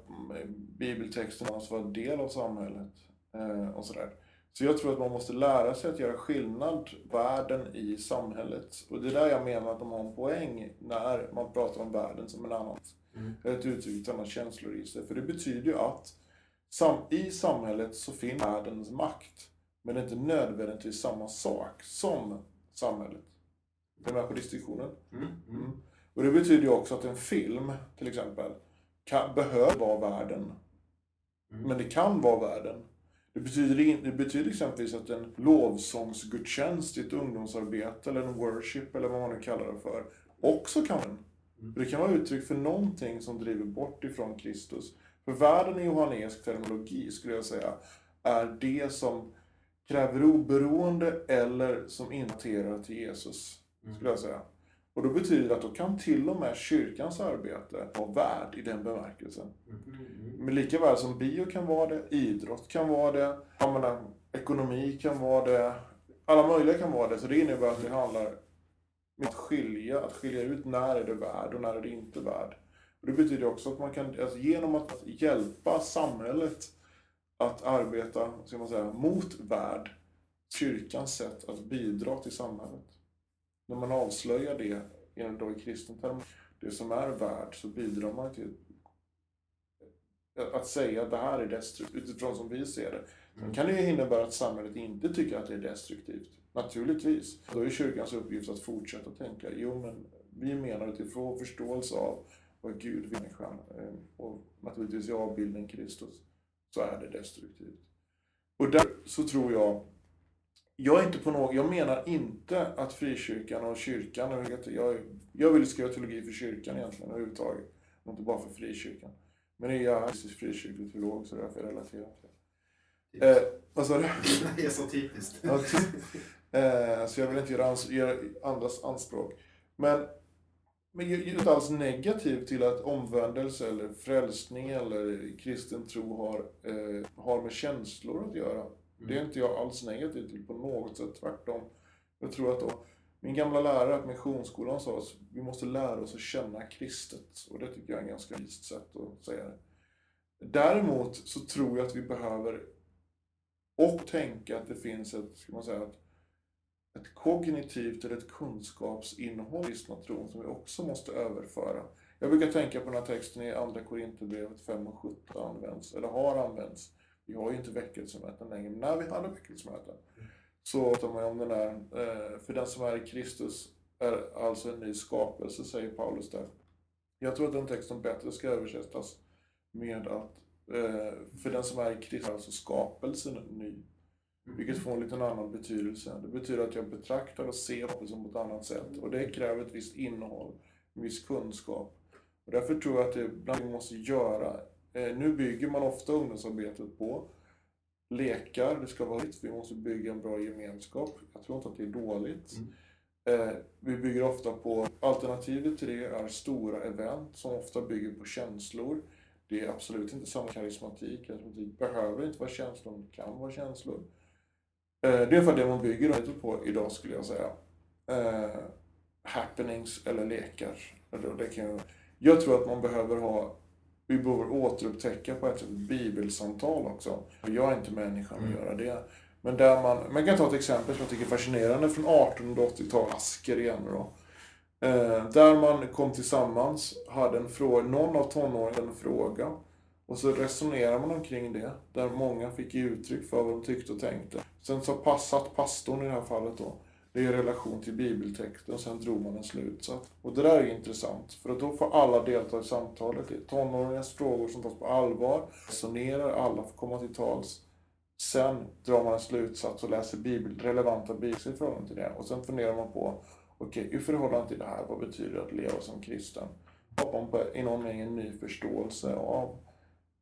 bibeltexten alltså var en del av samhället. Eh, och sådär. Så jag tror att man måste lära sig att göra skillnad världen i samhället. Och det är där jag menar att de har en poäng när man pratar om världen som en annan, Mm. ett uttryck, ett annat känsloregister. För det betyder ju att sam, i samhället så finns världens makt. Men det är inte nödvändigtvis samma sak som samhället. Är du med på distinktionen? Mm. Mm. Mm. Och det betyder ju också att en film, till exempel, kan, behöver vara världen. Mm. Men det kan vara världen. Det betyder, det betyder exempelvis att en lovsångsgudstjänst i ett ungdomsarbete eller en worship eller vad man nu kallar det för också kan vara Mm. Det kan vara uttryck för någonting som driver bort ifrån Kristus. För världen i johanneisk terminologi skulle jag säga är det som kräver oberoende eller som interar till Jesus. Skulle jag säga. Och då betyder det att då kan till och med kyrkans arbete vara värd i den bemärkelsen. Mm. Men lika väl som bio kan vara det, idrott kan vara det, jag menar, ekonomi kan vara det, alla möjliga kan vara det. Så det innebär att det handlar om att skilja, att skilja ut när är det värd och när är det inte värd. Och det betyder också att man kan, alltså genom att hjälpa samhället att arbeta, ska man säga, mot värld, kyrkans sätt att bidra till samhället. När man avslöjar det, genom då i kristen term, det som är värd, så bidrar man till att säga att det här är destruktivt utifrån som vi ser det. Sen kan det ju innebära att samhället inte tycker att det är destruktivt. Naturligtvis. Då är kyrkans uppgift att fortsätta tänka, jo men vi menar utifrån förståelse av vad Gud vill människan eh, och naturligtvis i avbilden Kristus så är det destruktivt. Och där så tror jag jag, är inte på något, jag menar inte att frikyrkan och kyrkan, jag, jag, vill skriva teologi för kyrkan egentligen överhuvudtaget, och inte bara för frikyrkan. Men jag är frikyrklig teolog så det är därför jag relaterar till det. Eh, vad sa du? *laughs* Det är så typiskt. Eh, så jag vill inte göra, ans- göra andras anspråk. Men, men jag är inte alls negativ till att omvändelse eller frälsning eller kristen tro har, eh, har med känslor att göra. Det är inte jag alls negativ till på något sätt, tvärtom. Jag tror att då, min gamla lärare på Missionsskolan sa att vi måste lära oss att känna kristet. Och det tycker jag är en ganska vist sätt att säga det. Däremot så tror jag att vi behöver och tänka att det finns ett, ska man säga, ett, ett kognitivt eller ett kunskapsinnehåll i kristna tron som vi också måste överföra. Jag brukar tänka på den här texten i Andra Korinthierbrevet 5 och 17 används, eller har använts. Vi har ju inte väckelsemöten längre, men när vi hade väckelsemöten så pratar man om den där, eh, för den som är i Kristus är alltså en ny skapelse, säger Paulus där. Jag tror att den texten bättre ska översättas med att eh, för den som är i Kristus är alltså skapelsen ny. Vilket får en liten annan betydelse. Det betyder att jag betraktar och ser skapelsen på ett annat sätt. Och det kräver ett visst innehåll, en viss kunskap. Och därför tror jag att det bland vi måste göra. Eh, nu bygger man ofta ungdomsarbetet på lekar, det ska vara vi måste bygga en bra gemenskap. Jag tror inte att det är dåligt. Eh, vi bygger ofta på, alternativet till det är stora event som ofta bygger på känslor. Det är absolut inte samma karismatik. Karismatik behöver inte vara känslor, det kan vara känslor. Eh, det är för det man bygger lite på idag skulle jag säga. Eh, happenings eller lekar. Jag tror att man behöver ha, vi behöver återupptäcka på ett sätt bibelsamtal också. Jag är inte människan att göra det. Men där man, man kan ta ett exempel som jag tycker är fascinerande från 1880-talet, Asker igen då. Eh, där man kom tillsammans, hade en fråga, någon av tonåringarna en fråga. Och så resonerar man omkring det, där många fick ge uttryck för vad de tyckte och tänkte. Sen så passat pastorn i det här fallet då, det är i relation till bibeltexten, och sen drog man en slutsats. Och det där är intressant, för att då får alla delta i samtalet. Det är tonåringens frågor som tas på allvar, resonerar, alla får komma till tals. Sen drar man en slutsats och läser bibel, relevanta bibeltexter i förhållande till det. Och sen funderar man på, okej, i förhållande till det här, vad betyder det att leva som kristen? Skapar man på, i någon mening en ny förståelse av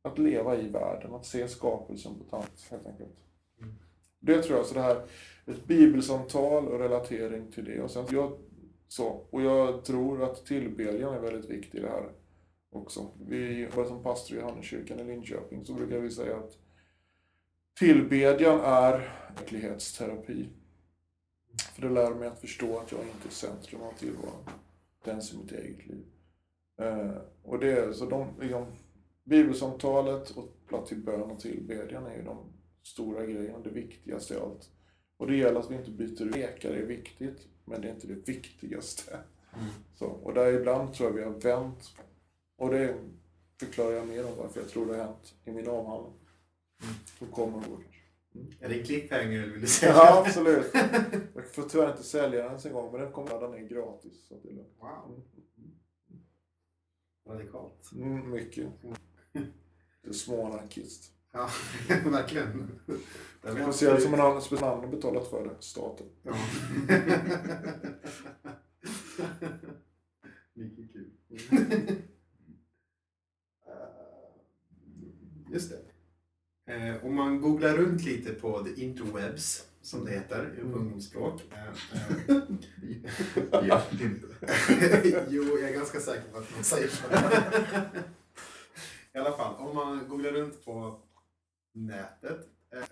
att leva i världen, att se skapelsen på ett annat helt enkelt. Det tror jag, så det här, ett bibelsamtal och relatering till det. Och, sen, jag, så, och jag tror att tillbedjan är väldigt viktig i det här också. Vi jobbar som pastor i Johanneskyrkan i Linköping så brukar vi säga att tillbedjan är verklighetsterapi. För det lär mig att förstå att jag inte är centrum av tillvaron. Ens i mitt eget liv. Eh, och det är så de, liksom, bibelsamtalet och platt till bön och tillbedjan är ju de stora grejen, det viktigaste i allt. Och det gäller att vi inte byter. Lekar är viktigt, men det är inte det viktigaste. Mm. Så, och där ibland tror jag vi har vänt. Och det förklarar jag mer om varför jag tror det har hänt i min avhandling. Mm. Som kommer gå kanske. Är det cliffhanger vill du säga? Ja, absolut. Jag får tyvärr inte sälja den ens en gång, men den kommer ladda ner gratis. Så det är lugnt. Wow. Radikalt. Mm, mycket. Det är småanarkist. Ja, *laughs* verkligen. Har- Speciellt som en annan speciellt har betalat för det, staten. Ja. *laughs* Mycket kul. Eh, Just det. Eh, Om man googlar runt lite på the interwebs, som det heter i ungdomsspråk. eh, eh, Ja, inte. *laughs* jo, jag är ganska säker på att man säger så. I alla fall, om man googlar runt på nätet eh,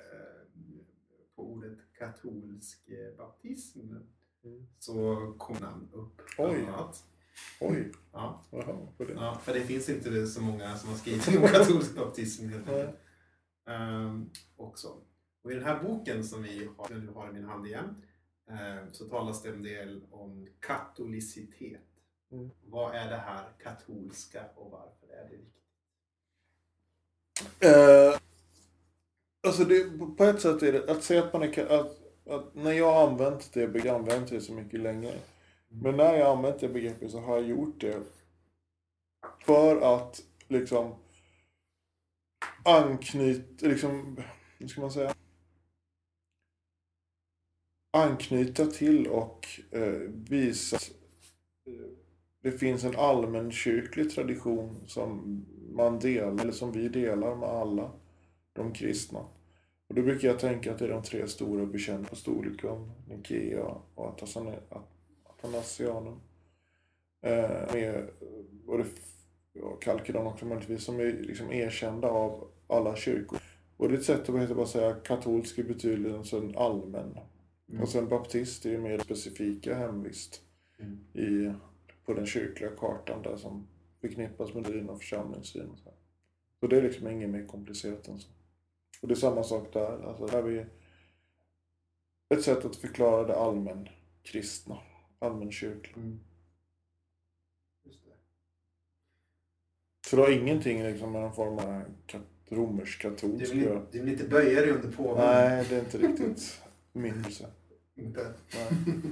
på ordet katolsk eh, baptism Mm. så kommer namn upp. Oj. Oj, Ja, jaha, för det. ja, för det finns inte så många som har skrivit *laughs* om katolsk baptism helt enkelt. Ehm, också. Och I den här boken som vi har, som du har i min hand igen eh, så talas det en del om katolicitet. Mm. Vad är det här katolska och varför är det viktigt? Eh, alltså det, på ett sätt är det, att säga att man är, att, att när jag har använt det begreppet, använt det så mycket längre. Men när jag har använt det begreppet så har jag gjort det för att liksom anknyta, liksom, hur ska man säga? Anknyta till och eh, visa att eh, det finns en allmänkyrklig tradition som man delar, eller som vi delar med alla de kristna. Och då brukar jag tänka att det är de tre stora bekännelserna, Apostolikum, Nikea och Athanasianum. Eh, med, och det, ja, Kalkedon också möjligtvis, som är liksom erkända av alla kyrkor. Och det är ett sätt att bara säga katolsk i betydelsen allmän. Mm. Och sen baptist är ju mer specifika hemvist Mm. i, på den kyrkliga kartan där som förknippas med din och församlingssyn. så det är liksom inget mer komplicerat än så. Och det är samma sak där. Alltså, där har vi ett sätt att förklara det allmän kristna, allmänkyrkliga. Mm. Just det. Det har ingenting liksom med någon form av kat- Du romersk-katolsk att vill, du vill inte böja dig under påven? Nej, det är inte riktigt *laughs* min. Inte? Nej. *laughs*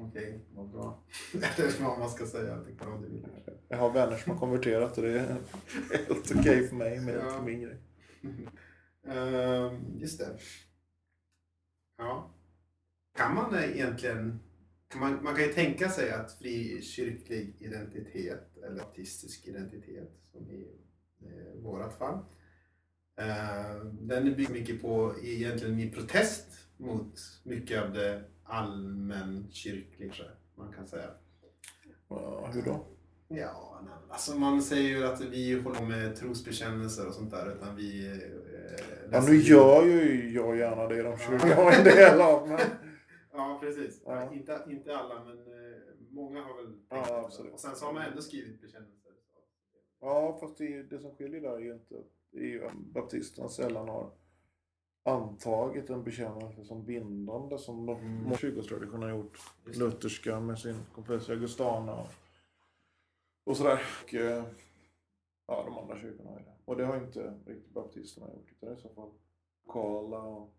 Okej, vad bra. *laughs* Eller vad man ska säga. Jag du vill. Har vänner som har konverterat och det är helt okej för mig, men Ja. inte min grej. Ehm, just det. Ja. Kan man egentligen... Man, man kan ju tänka sig att frikyrklig identitet, eller baptistisk identitet, som i eh, vårat fall, eh, den bygger mycket på egentligen i protest mot mycket av det allmänkyrkliga, man kan säga. Ja, hur då? Ja, alltså man säger ju att vi håller på med trosbekännelser och sånt där. Utan vi, Ja, läser nu gör ju jag gärna det de jag är en del av. Men... *laughs* Ja, precis. Ja. Inte, inte alla, men eh, många har väl Ja, absolut. Och sen så har man ändå skrivit bekännelser. Ja, fast det, det som skiljer där är ju inte det är ju att baptisterna sällan har antagit en bekännelse som bindande som de Mm. kyrkotraditionen har gjort. Lutherska med sin Confessio Augustana och, och sådär. Och, eh, ja, de andra kyrkorna har ju det. Och det har inte riktigt baptisterna gjort. Utan i så fall lokala och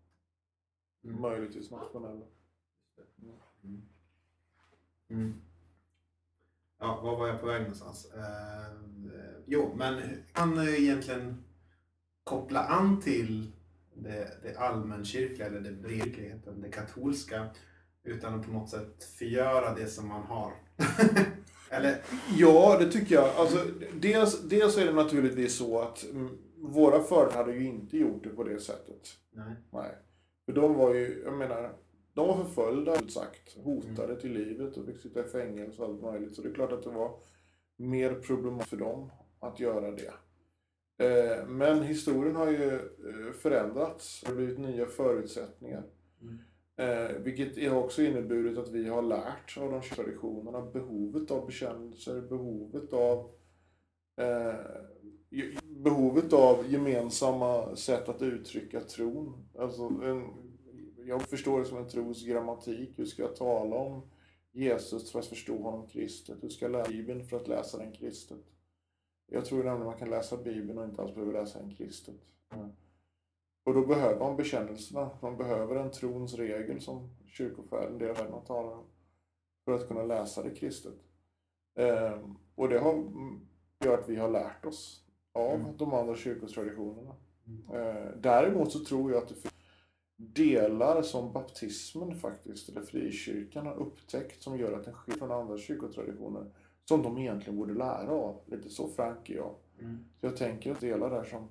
Mm. möjligtvis nationella. Mm. Mm. Ja, var var jag på väg någonstans? Eh, eh, jo, men kan egentligen koppla an till det, det allmänkyrkliga eller det bredkyrkligheten, det katolska utan att på något sätt förgöra det som man har. *laughs* eller, Ja, det tycker jag. Alltså, dels, dels är det naturligtvis så att mm, våra föräldrar hade ju inte gjort det på det sättet. nej. Nej. För de var ju, jag menar, de var förföljda, sagt, hotade till livet och fick sitta i fängelse och allt möjligt. Så det är klart att det var mer problematiskt för dem att göra det. Eh, Men historien har ju eh, förändrats. Det har blivit nya förutsättningar. Mm. Eh, vilket har också inneburit att vi har lärt av de traditionerna behovet av bekännelser, behovet av eh, behovet av gemensamma sätt att uttrycka tron. Alltså en, jag förstår det som en tros grammatik. Hur ska jag tala om Jesus för att förstå honom kristet? Hur ska jag läsa Bibeln för att läsa den kristet? Jag tror nämligen man kan läsa Bibeln och inte alls behöver läsa den kristet. Mm. Och då behöver man bekännelserna. Man behöver en trons regel som kyrkofärden, det är talar om, för att kunna läsa det kristet. Ehm, och det har, gör att vi har lärt oss av mm. de andra kyrkotraditionerna. Mm. Ehm, däremot så tror jag att det finns delar som baptismen faktiskt, eller frikyrkan har upptäckt som gör att den skiljer från andra kyrkotraditioner som de egentligen borde lära av. Lite så frank är jag. Mm. Så jag tänker att delar där som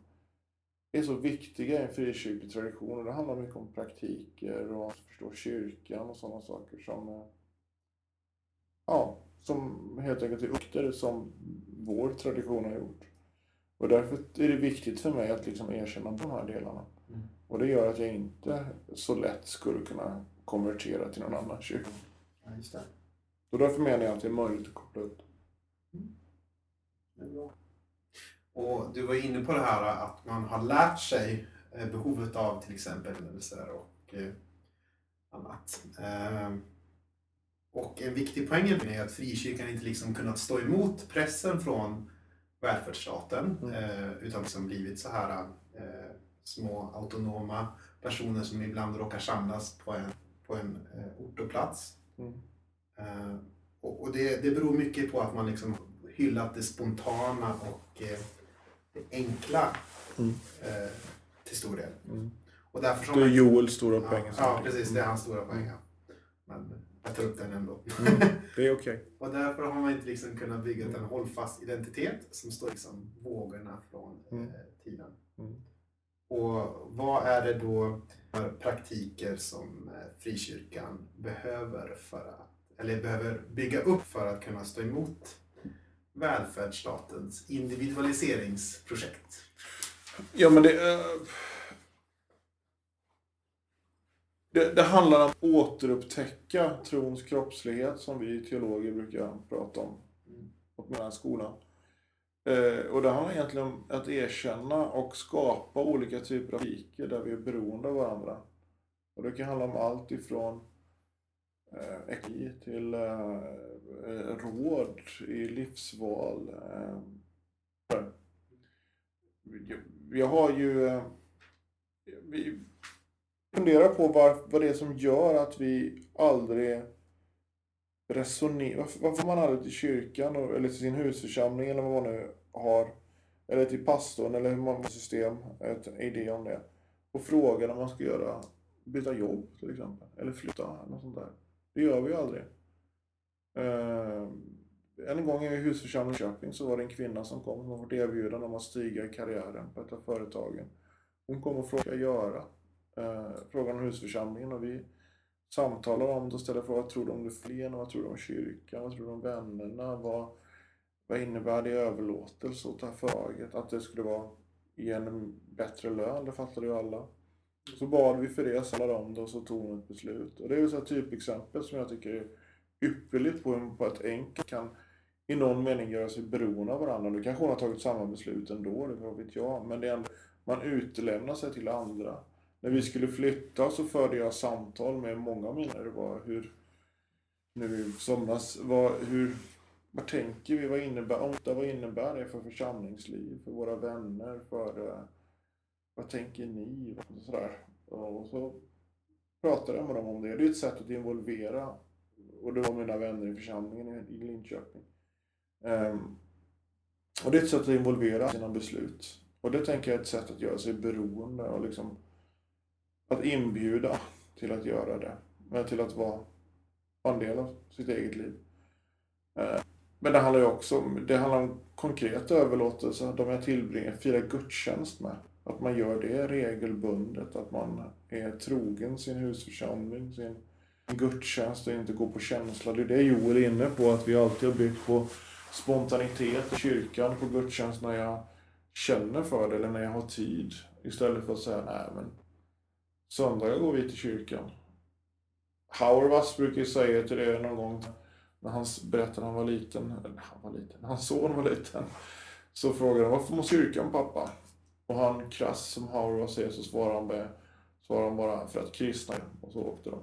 är så viktiga i en frikyrklig tradition. Och det handlar mycket om praktiker och att förstå kyrkan och sådana saker som eh, ja, som helt enkelt är ukter som vår tradition har gjort. Och därför är det viktigt för mig att liksom erkänna de här delarna. Mm. Och det gör att jag inte så lätt skulle kunna konvertera till någon annan kyrka. Ja, just det. Och därför menar jag att det är möjligt att koppla upp. Mm. Och du var inne på det här att man har lärt sig eh, behovet av till exempel händelser och eh, annat. Ehm, och en viktig poäng är att frikyrkan inte liksom kunnat stå emot pressen från välfärdsstaten mm. Eh, utan liksom blivit så här små autonoma personer som ibland råkar samlas på en, på en ort och plats. Mm. Och, det, det beror mycket på att man liksom hyllat det spontana och enkla mm. eh, till stor del. Mm. Och därför det är Joels stora poäng. Ja, ja, precis. Det är hans stora poäng. Ja. Men jag tar upp den ändå. Mm, *laughs* det är okej. Okay. och därför har man inte liksom kunnat bygga en hållfast identitet som står liksom vågorna från eh, mm. tiden. Mm. Och vad är det då för praktiker som eh, frikyrkan behöver för att, eller behöver bygga upp för att kunna stå emot välfärdsstatens individualiseringsprojekt? Ja, men det... Eh, det, det, handlar om att återupptäcka trons kroppslighet som vi teologer brukar prata om. Åtminstone i skolan. Eh, och det handlar egentligen om att erkänna och skapa olika typer av riker där vi är beroende av varandra. Och det kan handla om allt ifrån Eh, ekonomi till eh, råd i livsval. Eh, vi har ju... Eh, vi funderar på var, vad det är som gör att vi aldrig resonerar. Varför, varför man aldrig till kyrkan eller till sin husförsamling eller vad man nu har. Eller till pastorn eller hur man system, ett idé om det. Och frågar om man ska göra, byta jobb till exempel. Eller flytta, något sånt där. Det gör vi ju aldrig. Eh, en gång i husförsamlingen i Köping så var det en kvinna som kom som fått erbjudande om att stiga i karriären på ett av företagen. Hon kom och frågade vad göra. Eh, frågan om husförsamlingen och vi samtalade om det och ställde frågan, Vad tror du om Löfven. Vad tror du om kyrkan? Vad tror du om vännerna? Vad, vad innebär det i överlåtelse åt det här företaget? Att det skulle vara i en bättre lön, det fattade ju alla. Så bad vi för det, samlade om det och så tog hon ett beslut. Och det är ju ett typexempel som jag tycker är ypperligt på hur på ett enkelt kan i någon mening göra sig beroende av varandra. Nu kanske hon har tagit samma beslut ändå, det vad vet jag. Men det är en, man utelämnar sig till andra. När vi skulle flytta så förde jag samtal med många av mina. Det var hur, nu i somras, vad, hur, vad tänker vi? Vad innebär, vad innebär det för församlingsliv, för våra vänner, för eh, vad tänker ni? Och, sådär. och så pratade jag med dem om det. Det är ett sätt att involvera. Och det var mina vänner i församlingen i Linköping. Um, och det är ett sätt att involvera sina beslut. Och det tänker jag är ett sätt att göra sig beroende och liksom att inbjuda till att göra det. Men till att vara en del av sitt eget liv. Uh, men det handlar ju också om, det handlar om konkret överlåtelse, de jag tillbringar, firar gudstjänst med. Att man gör det regelbundet, att man är trogen sin husförsamling, sin gudstjänst och inte går på känsla. Det är det Joel är inne på, att vi alltid har byggt på spontanitet i kyrkan, på gudstjänst när jag känner för det eller när jag har tid. Istället för att säga, nej men söndagar går vi till kyrkan. Howard Wass brukar ju säga till det någon gång när han berättade när han var liten, eller han var liten, när hans son var liten Så frågade han, varför måste kyrkan pappa? Och han krass som Howard säger så svarar han, med, svarar han bara för att kristna och så åkte de.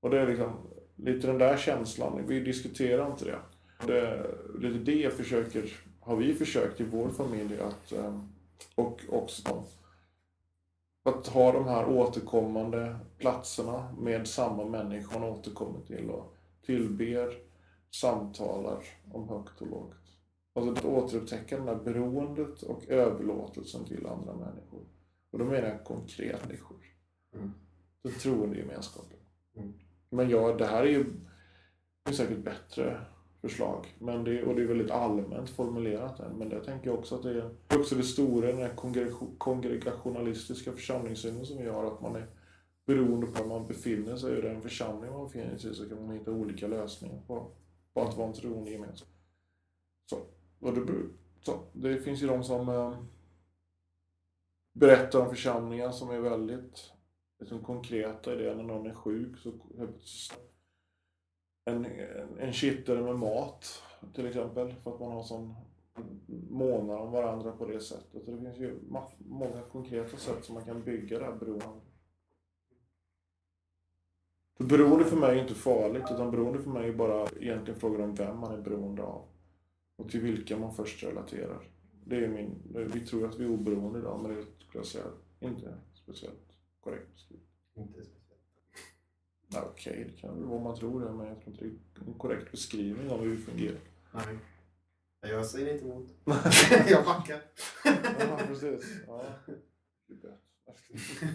Och det är liksom lite den där känslan, vi diskuterar inte det. Det är lite det försöker, har vi försökt i vår familj att, ehm, och också att ha de här återkommande platserna med samma människor man återkommer till och tillber, samtalar om högt och lågt. Alltså att återupptäcka det här beroendet och överlåtelsen till andra människor. Och då menar jag konkret människor. Mm. Den troende gemenskapen. Mm. Men ja, det här är ju det är säkert bättre förslag. Men det, och det är väldigt allmänt formulerat än. Men det tänker jag också att det är också det stora, den här kongregation- kongregationalistiska församlingssynen som gör att man är beroende på var man befinner sig i den församling man befinner sig i så kan man hitta olika lösningar på, på att vara en troende gemenskap. Så, och det, så, det finns ju de som eh, berättar om församlingar som är väldigt liksom, konkreta i det. När någon är sjuk så en, en, kittel kittare med mat till exempel. För att man har sån månar om varandra på det sättet. Och det finns ju många konkreta sätt som man kan bygga det här beroendet. För beroende för mig är inte farligt, utan beroende för mig är bara egentligen frågan om vem man är beroende av. Och till vilka man först relaterar. Det är min, vi tror att vi är oberoende idag, men det skulle jag säga inte speciellt korrekt beskrivet. Inte speciellt. Okej, det kan väl vara man tror det, men jag tror inte det är en korrekt beskrivning av hur vi fungerar. Nej. Jag säger inte emot. *laughs* jag backar. Ja, precis. Ja. *laughs*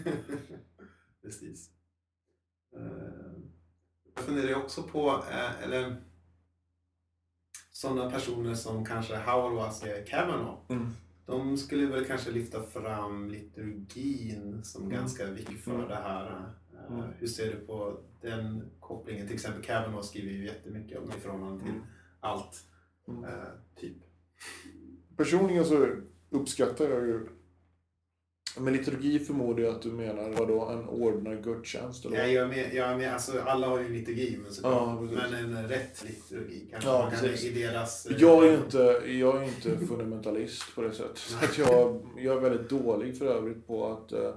Precis. Eh, Jag funderar också på, eh, eller sådana personer som kanske Howell was Kavanaugh. Mm. De skulle väl kanske lyfta fram liturgin som Mm. ganska viktig för Mm. det här. Mm. Hur ser du på den kopplingen? Till exempel Kavanaugh skriver ju jättemycket om i förhållande till Mm. allt. Eh, typ. Personligen så uppskattar jag ju med liturgi förmodar jag att du menar vadå, en ordnad gudstjänst? Eller? Jag, är med, jag med, alltså, alla har ju liturgi, men, såklart, Ja, precis. men en rätt liturgi kanske Ja, man kan precis. i deras... eh, Jag är inte, jag är inte fundamentalist på det sättet. Så att jag, jag är väldigt dålig för övrigt på att eh,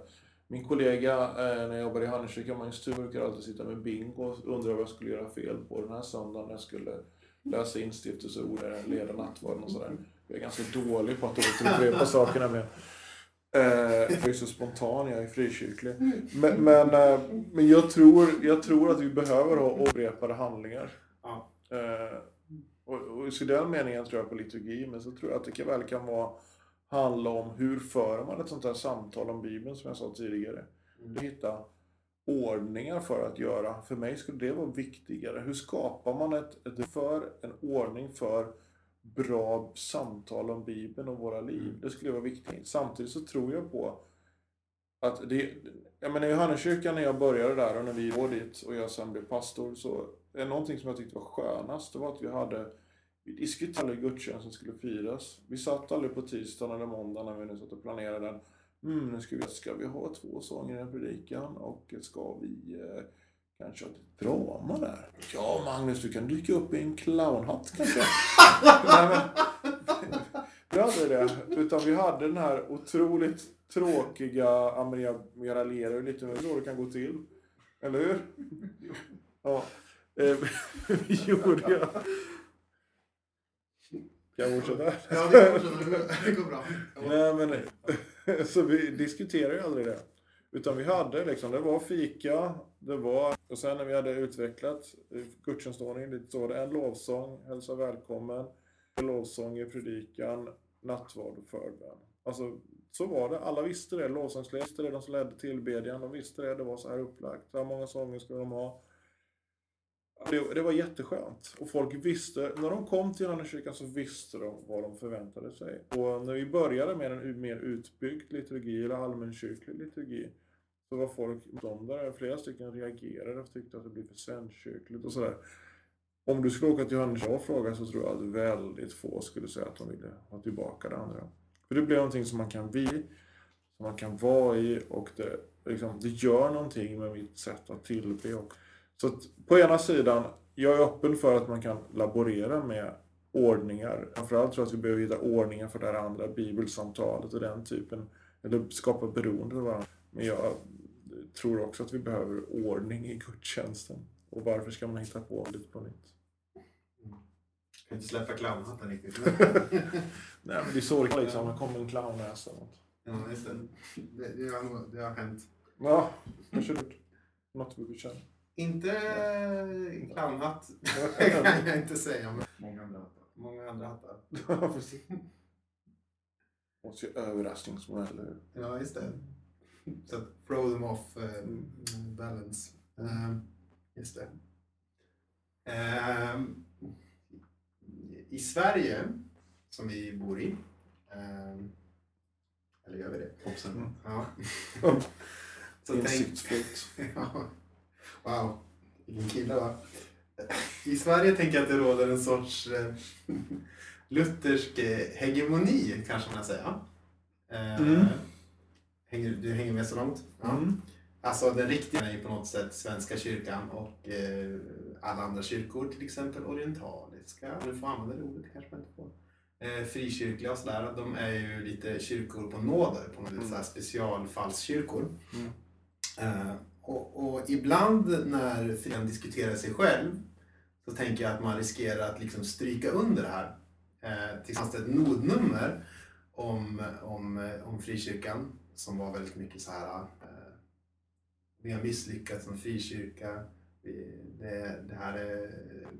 min kollega eh, när jag jobbade i Handelskyrkan, Magnus brukar alltid sitta med bingo och undra vad jag skulle göra fel på den här söndagen när jag skulle läsa instiftelseord, eller leda nattvarden och sådär. Jag är ganska dålig på att återupprepa saker nämligen. Eh, jag är så spontan, jag är frikyrklig. Men, men, eh, men jag, tror, jag tror att vi behöver ha upprepade handlingar. Ja. Eh, och, och i den meningen tror jag på liturgi, men så tror jag att det kan, väl kan vara, handla om hur för man ett sånt här samtal om Bibeln som jag sa tidigare. Mm. Att hitta ordningar för att göra, för mig skulle det vara viktigare. Hur skapar man ett, ett för, en ordning för bra samtal om Bibeln och våra liv? Mm. Det skulle vara viktigt. Samtidigt så tror jag på att det, jag menar i Johanneskyrkan när jag började där och när vi var dit och jag sen blev pastor så är någonting som jag tyckte var skönast, det var att vi hade vi diskuterade hur gudstjänsten skulle firas. Vi satt aldrig på tisdagen eller måndagen när vi nu satt och planerade den. Mm, nu ska vi, ska vi ha två sånger i predikan och ska vi eh, kanske ett drama där? Ja, Magnus, du kan dyka upp i en clownhatt kanske? *laughs* Nej, men, vi hade det. Utan vi hade den här otroligt tråkiga Amaria Miralera, lite mer så det kan gå till. Eller hur? Ja. Eh, *laughs* vi gjorde jag. Kan jag fortsätta? Ja, det går, det bra. Nej, men, så vi diskuterade ju aldrig det. Utan vi hade liksom, det var fika, det var, och sen när vi hade utvecklat eh, gudstjänstordningen lite så var det en lovsång, hälsa välkommen, lovsång i predikan, nattvard och förbön. Alltså, så var det. Alla visste det. Lovsångsledare visste det, de som ledde tillbedjan, de visste det. Det var så här upplagt. Så här många sånger skulle de ha. Det, det var jätteskönt. Och folk visste, när de kom till Johanneskyrkan så visste de vad de förväntade sig. Och när vi började med en mer utbyggd liturgi, eller allmänkyrklig liturgi, så var folk motståndare. Flera stycken reagerade och tyckte att det blev för svenskkyrkligt och sådär. Om du skulle åka till Johannes och fråga så tror jag att väldigt få skulle säga att de ville ha tillbaka det andra. För det blir någonting som man kan bli, som man kan vara i och det, liksom, det gör någonting med mitt sätt att tillbe. Och, så att på ena sidan, jag är öppen för att man kan laborera med ordningar. Framförallt tror jag att vi behöver hitta ordningar för det här andra bibelsamtalet och den typen. Eller skapa beroende av varandra. Men jag tror också att vi behöver ordning i gudstjänsten. Och varför ska man hitta på lite på nytt? Kan inte släppa clownhatten riktigt. *laughs* Nej men det är så det liksom, det kommer en clownnäsa ja, just det. Det, det, har, det har hänt. Ja, kanske det. Något vi känner. Inte clownhatt *laughs* kan jag inte säga. Men många andra hattar. Många andra hattar. Ja, precis. Måste ju överraskningsmodeller. Ja, just det. Så throw them off eh, balance. Eh, just det. Eh, I Sverige, som vi bor i, eh, eller gör vi det? Mm. Ja. *laughs* Så Insiktsfullt. *laughs* ja. Wow, vilken kille va? I Sverige tänker jag att det råder en sorts eh, luthersk eh, hegemoni, kanske man säger. Mm. Hänger, du hänger med så långt? Ja. Mm. Alltså den riktiga är ju på något sätt Svenska kyrkan och eh, alla andra kyrkor, till exempel orientaliska, om du får använda det ordet, kanske man inte får. Eh, frikyrkliga och sådär, de är ju lite kyrkor på nåder, på något Mm. sätt specialfallskyrkor. Mm. Eh, och, och ibland när frikyrkan diskuterar sig själv så tänker jag att man riskerar att liksom stryka under det här. Eh, till exempel ett nodnummer om, om, om frikyrkan som var väldigt mycket så här eh, vi har misslyckats som frikyrka. Vi, det, det här är,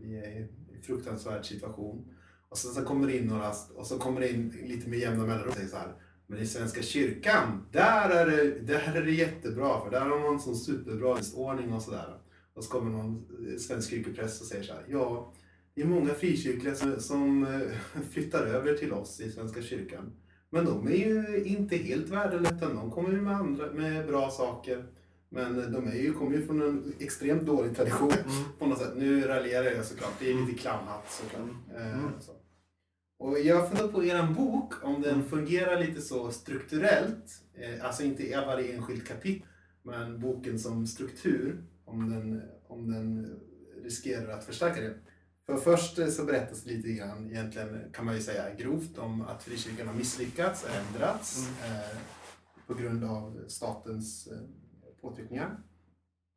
vi är i en fruktansvärd situation. Och sen så kommer det in några, och så kommer det in lite med jämna mellanrum och säger så här. Men i Svenska kyrkan, där är det, där är det jättebra för där har man en sån superbra ordning och sådär. Och så kommer någon eh, svensk kyrkopräst och säger så här. Ja, det är många frikyrkliga som, som eh, *laughs* flyttar över till oss i Svenska kyrkan. Men de är ju inte helt värdelösa, de kommer ju med, andra, med bra saker. Men de är ju, kommer ju från en extremt dålig tradition på något sätt. Nu raljerar jag såklart, det är lite clownhatt såklart. Eh, Mm. så. Och jag har funderat på er bok, om den fungerar lite så strukturellt. Eh, alltså inte i varje enskilt kapitel, men boken som struktur. Om den, om den riskerar att förstärka det. För först eh, så berättas lite grann, egentligen kan man ju säga grovt, om att frikyrkan har misslyckats, ändrats eh, på grund av statens eh, påtryckningar.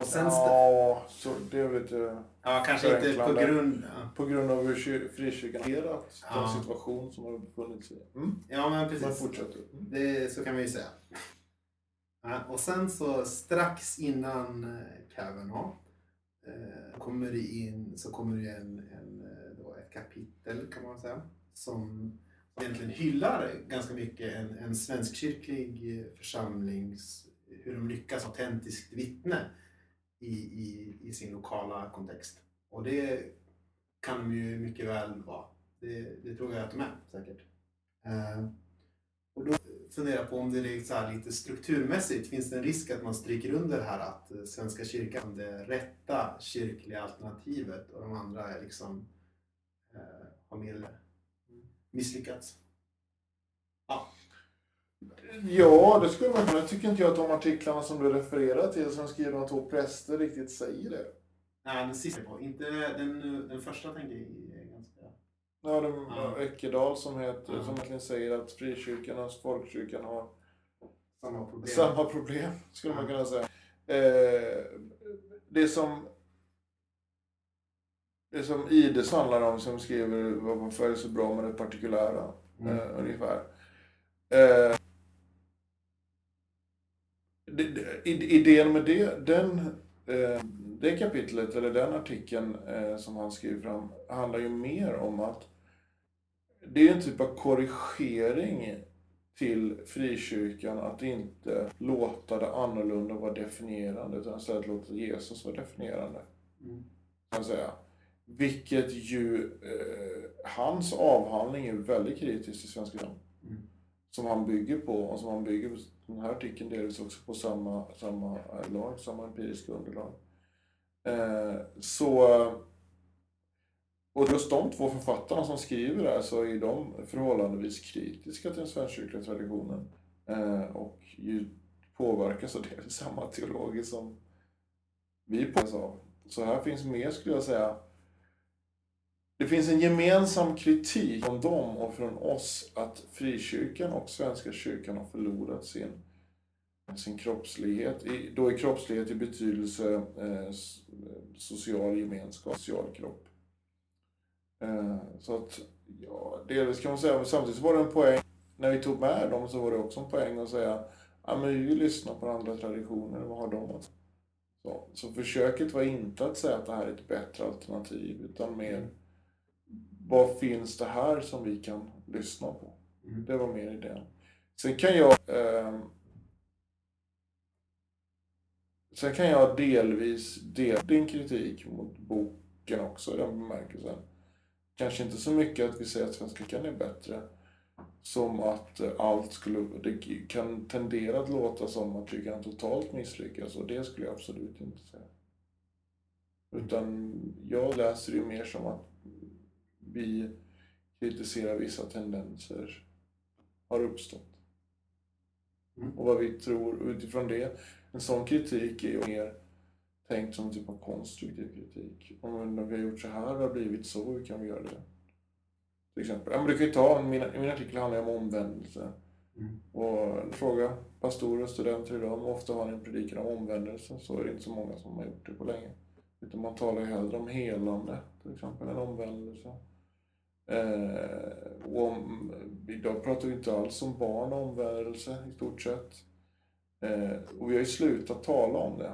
Och sen Ja, så det vet jag. ja, kanske inte på grund... Ja, På grund av hur kyr- frikyrkan hanterat Ja. den situation som har befunnit sig i. Mm. ja men Men precis. fortsätter. Mm. Det, så kan man ju säga. Ja, och sen så strax innan eh, Kavanaugh eh, kommer det in, så kommer det en, en, eh, då ett kapitel kan man säga som egentligen hyllar ganska mycket en, en svenskkyrklig eh, församlings, hur de lyckas autentiskt vittne i, i, i sin lokala kontext. Och det kan de ju mycket väl vara. Det, det tror jag att de är säkert. Eh, och då funderar jag på om det är så här lite strukturmässigt, finns det en risk att man stryker under det här att eh, Svenska kyrkan är det rätta kyrkliga alternativet och de andra är liksom har mer eller misslyckats? Ja, det skulle man kunna. Jag tycker inte jag att de artiklarna som du refererar till som skriver om två präster riktigt säger det. Nej, den sista på. Inte den, den första tänker jag ganska... Ja, de, Ja. Ekedal som heter, Ja. som egentligen säger att frikyrkan och folkkyrkan har Samma problem. samma problem, skulle man Ja. kunna säga. Eh, det som det som Ides handlar om, som skriver varför är det så bra med det partikulära, Mm. eh, ungefär. Eh, det, det, id- idén med det, den, eh, det kapitlet, eller den artikeln eh, som han skriver fram, handlar ju mer om att det är en typ av korrigering till frikyrkan att inte låta det annorlunda vara definierande utan istället låta Jesus vara definierande. Mm. Kan säga. Vilket ju, eh, hans avhandling är väldigt kritisk till Svenska kyrkan. Mm. Som han bygger på och som han bygger på, den här artikeln delvis också på samma, samma lag, samma empiriska underlag. Eh, så och just de två författarna som skriver det här så är de förhållandevis kritiska till den svenskkyrkliga traditionen. Eh, och ju påverkas av det samma teologer som vi påverkas av. Så här finns mer, skulle jag säga, det finns en gemensam kritik från dem och från oss att frikyrkan och Svenska kyrkan har förlorat sin, sin kroppslighet. I, då är kroppslighet i betydelse eh, social gemenskap, social kropp. Eh, så att, ja, delvis kan man säga, men samtidigt var det en poäng, när vi tog med dem så var det också en poäng att säga, ja men vi vill lyssna på andra traditioner, vad har de att så, så försöket var inte att säga att det här är ett bättre alternativ, utan mer mm vad finns det här som vi kan lyssna på? Mm. Det var mer idén. Sen kan jag eh, Sen kan jag delvis dela din kritik mot boken också i den bemärkelsen. Kanske inte så mycket att vi säger att Svenska kan är bättre. Som att eh, allt skulle, det kan tendera att låta som att vi kan totalt misslyckas och det skulle jag absolut inte säga. Utan jag läser det mer som att vi kritiserar vissa tendenser har uppstått. Mm. Och vad vi tror utifrån det. En sån kritik är ju mer tänkt som en typ av konstruktiv kritik. Om vi har gjort så här, det har blivit så, hur kan vi göra det? Till exempel. Ja, men du kan ju ta, min, min artikel handlar om omvändelse. Mm. Och fråga pastorer och studenter idag, ofta har ni en predikan om omvändelse, så är det inte så många som har gjort det på länge. Utan man talar ju hellre om helande, till exempel, än omvändelse. Eh, och om, idag pratar vi inte alls om barn och omvändelse i stort sett. Eh, och vi har ju slutat tala om det.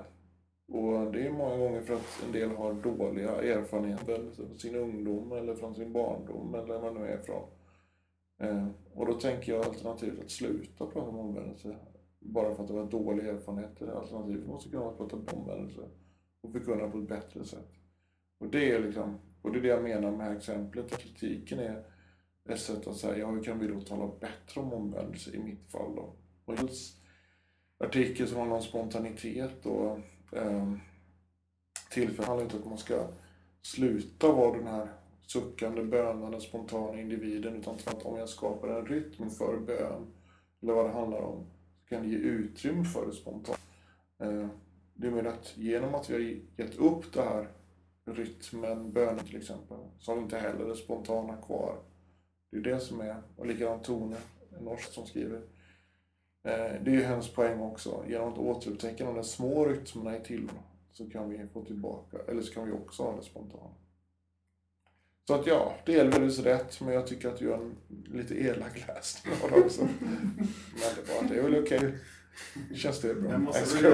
Och det är många gånger för att en del har dåliga erfarenheter från sin ungdom eller från sin barndom eller var man nu är ifrån. Eh, och då tänker jag alternativet att sluta prata om omvändelse bara för att det var dåliga erfarenheter. Alternativet måste kunna vara att prata om omvändelse och förkunna på ett bättre sätt. Och det är liksom, och det är det jag menar med det här exemplet. Att kritiken är ett sätt att säga, ja hur kan vi då tala bättre om omvändelse i mitt fall då? Och dels artikel som handlar om spontanitet och eh, tillfället handlar inte om att man ska sluta vara den här suckande, bönande, spontana individen utan att om jag skapar en rytm för bön eller vad det handlar om så kan det ge utrymme för det spontana. Eh, det är mer att genom att vi har gett upp det här rytmen, bönen till exempel, så har vi inte heller det spontana kvar. Det är det som är, och likadant Tone, en norsk som skriver. Eh, det är ju hennes poäng också. Genom att återupptäcka de där små rytmerna i tillvaron så kan vi få tillbaka, eller så kan vi också ha det spontana. Så att ja, delvis rätt, men jag tycker att du gör en lite elak läsning av det också. *laughs* Men det, var, det är väl okej. Okay. Känns det bra? Jag måste väl-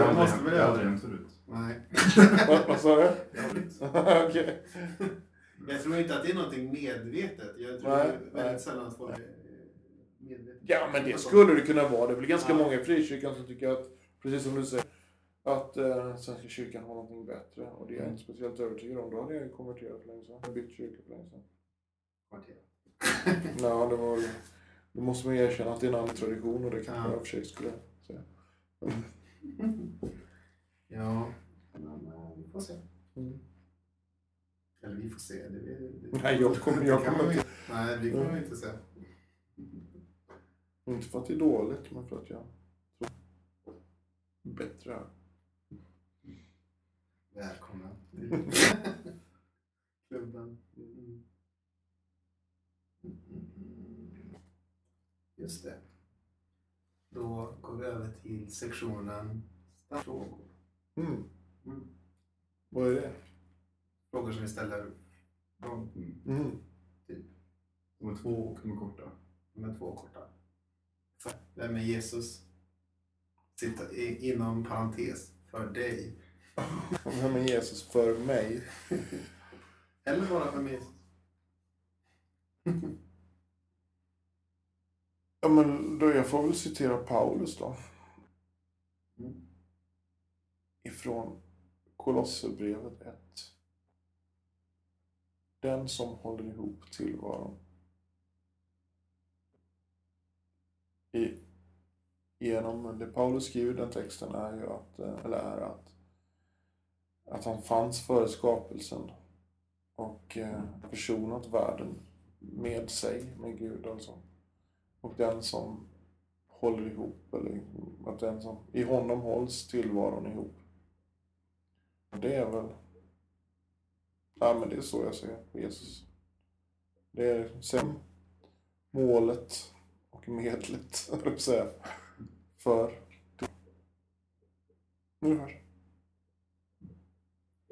göra det. förut. Nej. *laughs* Vad, vad sa du? *laughs* Okej. Jag tror inte att det är någonting medvetet. Jag tror Nej, väldigt nej. sällan att folk är medvetet. Ja, men det skulle det kunna vara. Det är väl ganska många i frikyrkan som tycker att, precis som du säger, att eh, Svenska kyrkan har någonting bättre. Och det är jag inte speciellt övertygad om. Då hade jag ju konverterat för länge sedan. Bytt kyrka för länge sedan. Kvarter. *laughs* Ja, det var Då måste man erkänna att det är en annan tradition och det kanske Ja. jag i och för sig skulle säga. Ja, men eh, vi får se. Mm. Eller vi får se. Det, det, det, Nej, jag kommer- jag det kommer inte- Nej, vi kommer inte se. Inte för att det är dåligt, men för att jag tror bättre här. Välkommen till *laughs* klubben. Mm. Mm. Just det. Då går vi över till sektionen frågor. Mm. Mm. Vad är det? Frågor som vi ställer från Mm. De är två och de är korta. med två korta. Vem är Jesus? Sitta i, inom parentes för dig. *laughs* Vem är Jesus för mig? *laughs* Eller bara för mig. *laughs* Ja, men då jag får väl citera Paulus då. Ifrån Kolosserbrevet 1. Den som håller ihop tillvaron. I, genom det Paulus skriver i den texten är ju att, eh, eller är att, att han fanns före skapelsen och eh, försonat världen med sig, med Gud alltså. Och den som håller ihop, eller att den som, i honom hålls tillvaron ihop. Det är väl, ja men det är så jag ser Jesus. Det är sen målet och medlet, *laughs* höll jag säga, för... Nu hörs.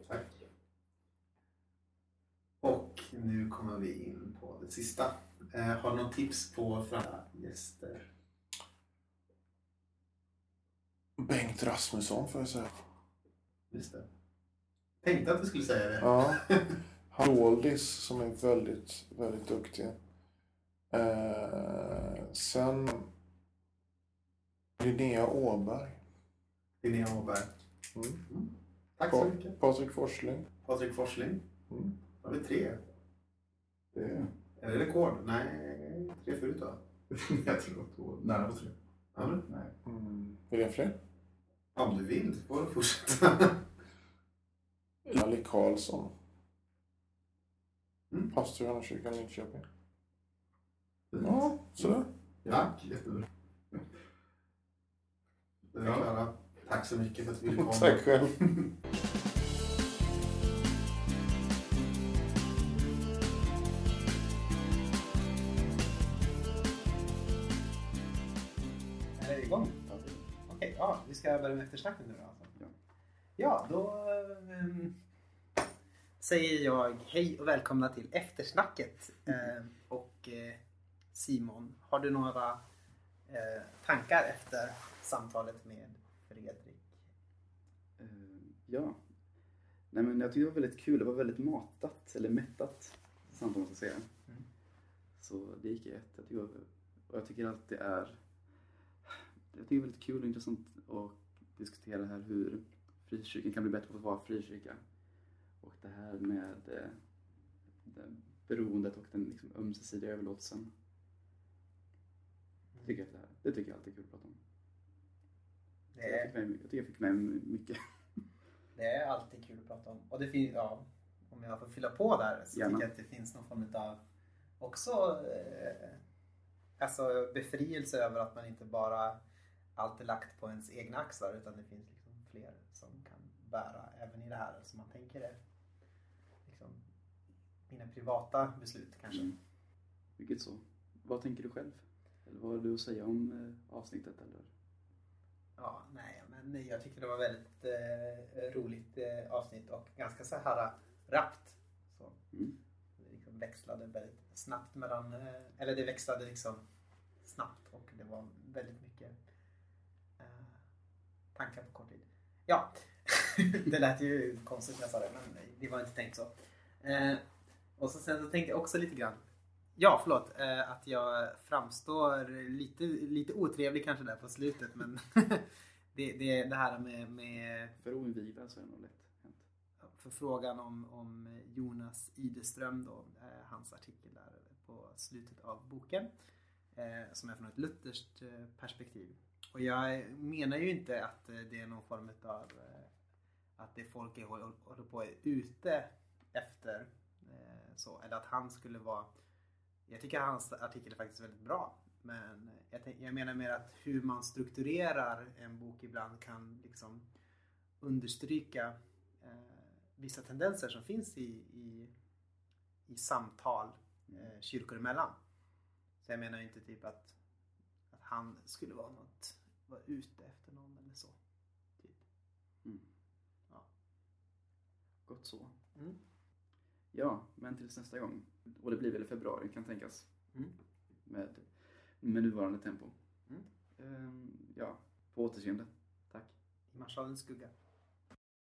Tack. Och nu kommer vi in på det sista. Eh, har du något tips på framtida gäster? Bengt Rasmusson får jag säga. Just det. Tänkte att du skulle säga det. Ja. Haroldis som är väldigt, väldigt duktig. Eh, sen Linnea Åberg. Linnea Åberg. Mm. Tack så mycket. Patrik Forsling. Patrik Forsling. Mm. Då har vi tre. Det Är det rekord? Nej, tre förut då. *laughs* jag tror att två. Nära på tre. Ja, men. Nej. mm. Vill jag fler? Om du vill får du fortsätta. Lally Karlsson. Mm. Pastor i Johanna Linköping. Ja, sådär. Tack. Jättebra. Vi klara. Tack så mycket för att du ville komma. Tack själv. *laughs* Är det igång? Okej, ja, vi ska börja med eftersnacket nu då. Ja. Då ehm, säger jag hej och välkomna till eftersnacket. Ehm, och eh, Simon, har du några eh, tankar efter samtalet med Fredrik? Eh, ja. Nej, men jag tyckte det var väldigt kul. Det var väldigt matat, eller mättat samtal måste jag säga. Mm. Så det gick rätt. Jag tycker, och jag tycker att det är jag tycker det är väldigt kul och intressant att diskutera här hur frikyrkan kan bli bättre på att vara frikyrka. Och det här med eh, det beroendet och den liksom ömsesidiga överlåtelsen. Jag tycker att det, här, det tycker jag alltid är kul att prata om. Det Jag, är, fick med, jag tycker jag fick med mycket. *laughs* det är alltid kul att prata om. Och det finns, ja, om jag får fylla på där så Gärna. tycker jag att det finns någon form av också eh, alltså befrielse över att man inte bara allt är lagt på ens egna axlar utan det finns liksom fler som kan bära även i det här som man tänker är liksom, mina privata beslut kanske. Mm. Vilket så. Vad tänker du själv? Eller vad har du att säga om eh, avsnittet? Eller? Ja, nej, men jag tyckte det var väldigt eh, roligt eh, avsnitt och ganska så här rappt. Så. Mm. Det liksom växlade väldigt snabbt mellan, eh, eller det växlade liksom snabbt och det var väldigt mycket eh, tankar på kort. Ja, *laughs* det lät ju konstigt när jag sa det men det var inte tänkt så. Eh, och så sen så tänkte jag också lite grann Ja, förlåt. Eh, att jag framstår lite, lite otrevlig kanske där på slutet men *laughs* det, det, det här med, med För oinvigda så är det nog lätt hänt. för frågan om, om Jonas Ideström då, eh, hans artikel där på slutet av boken eh, som är från ett lutherskt eh, perspektiv. Och jag menar ju inte att eh, det är någon form av eh, att det folk är, håller på är ute efter eh, så, eller att han skulle vara jag tycker hans artikel är faktiskt väldigt bra. Men jag, tänk, jag menar mer att hur man strukturerar en bok ibland kan liksom understryka eh, vissa tendenser som finns i, i, i samtal eh, kyrkor emellan. Så jag menar inte typ att, att han skulle vara något, vara ute efter någon eller så. Typ. Mm. Ja. Gott så. Mm. Ja, men tills nästa gång. Och det blir väl i februari kan tänkas. Mm. Med, med nuvarande tempo. Mm. Ehm, ja, på återseende. Tack. I marschallens skugga.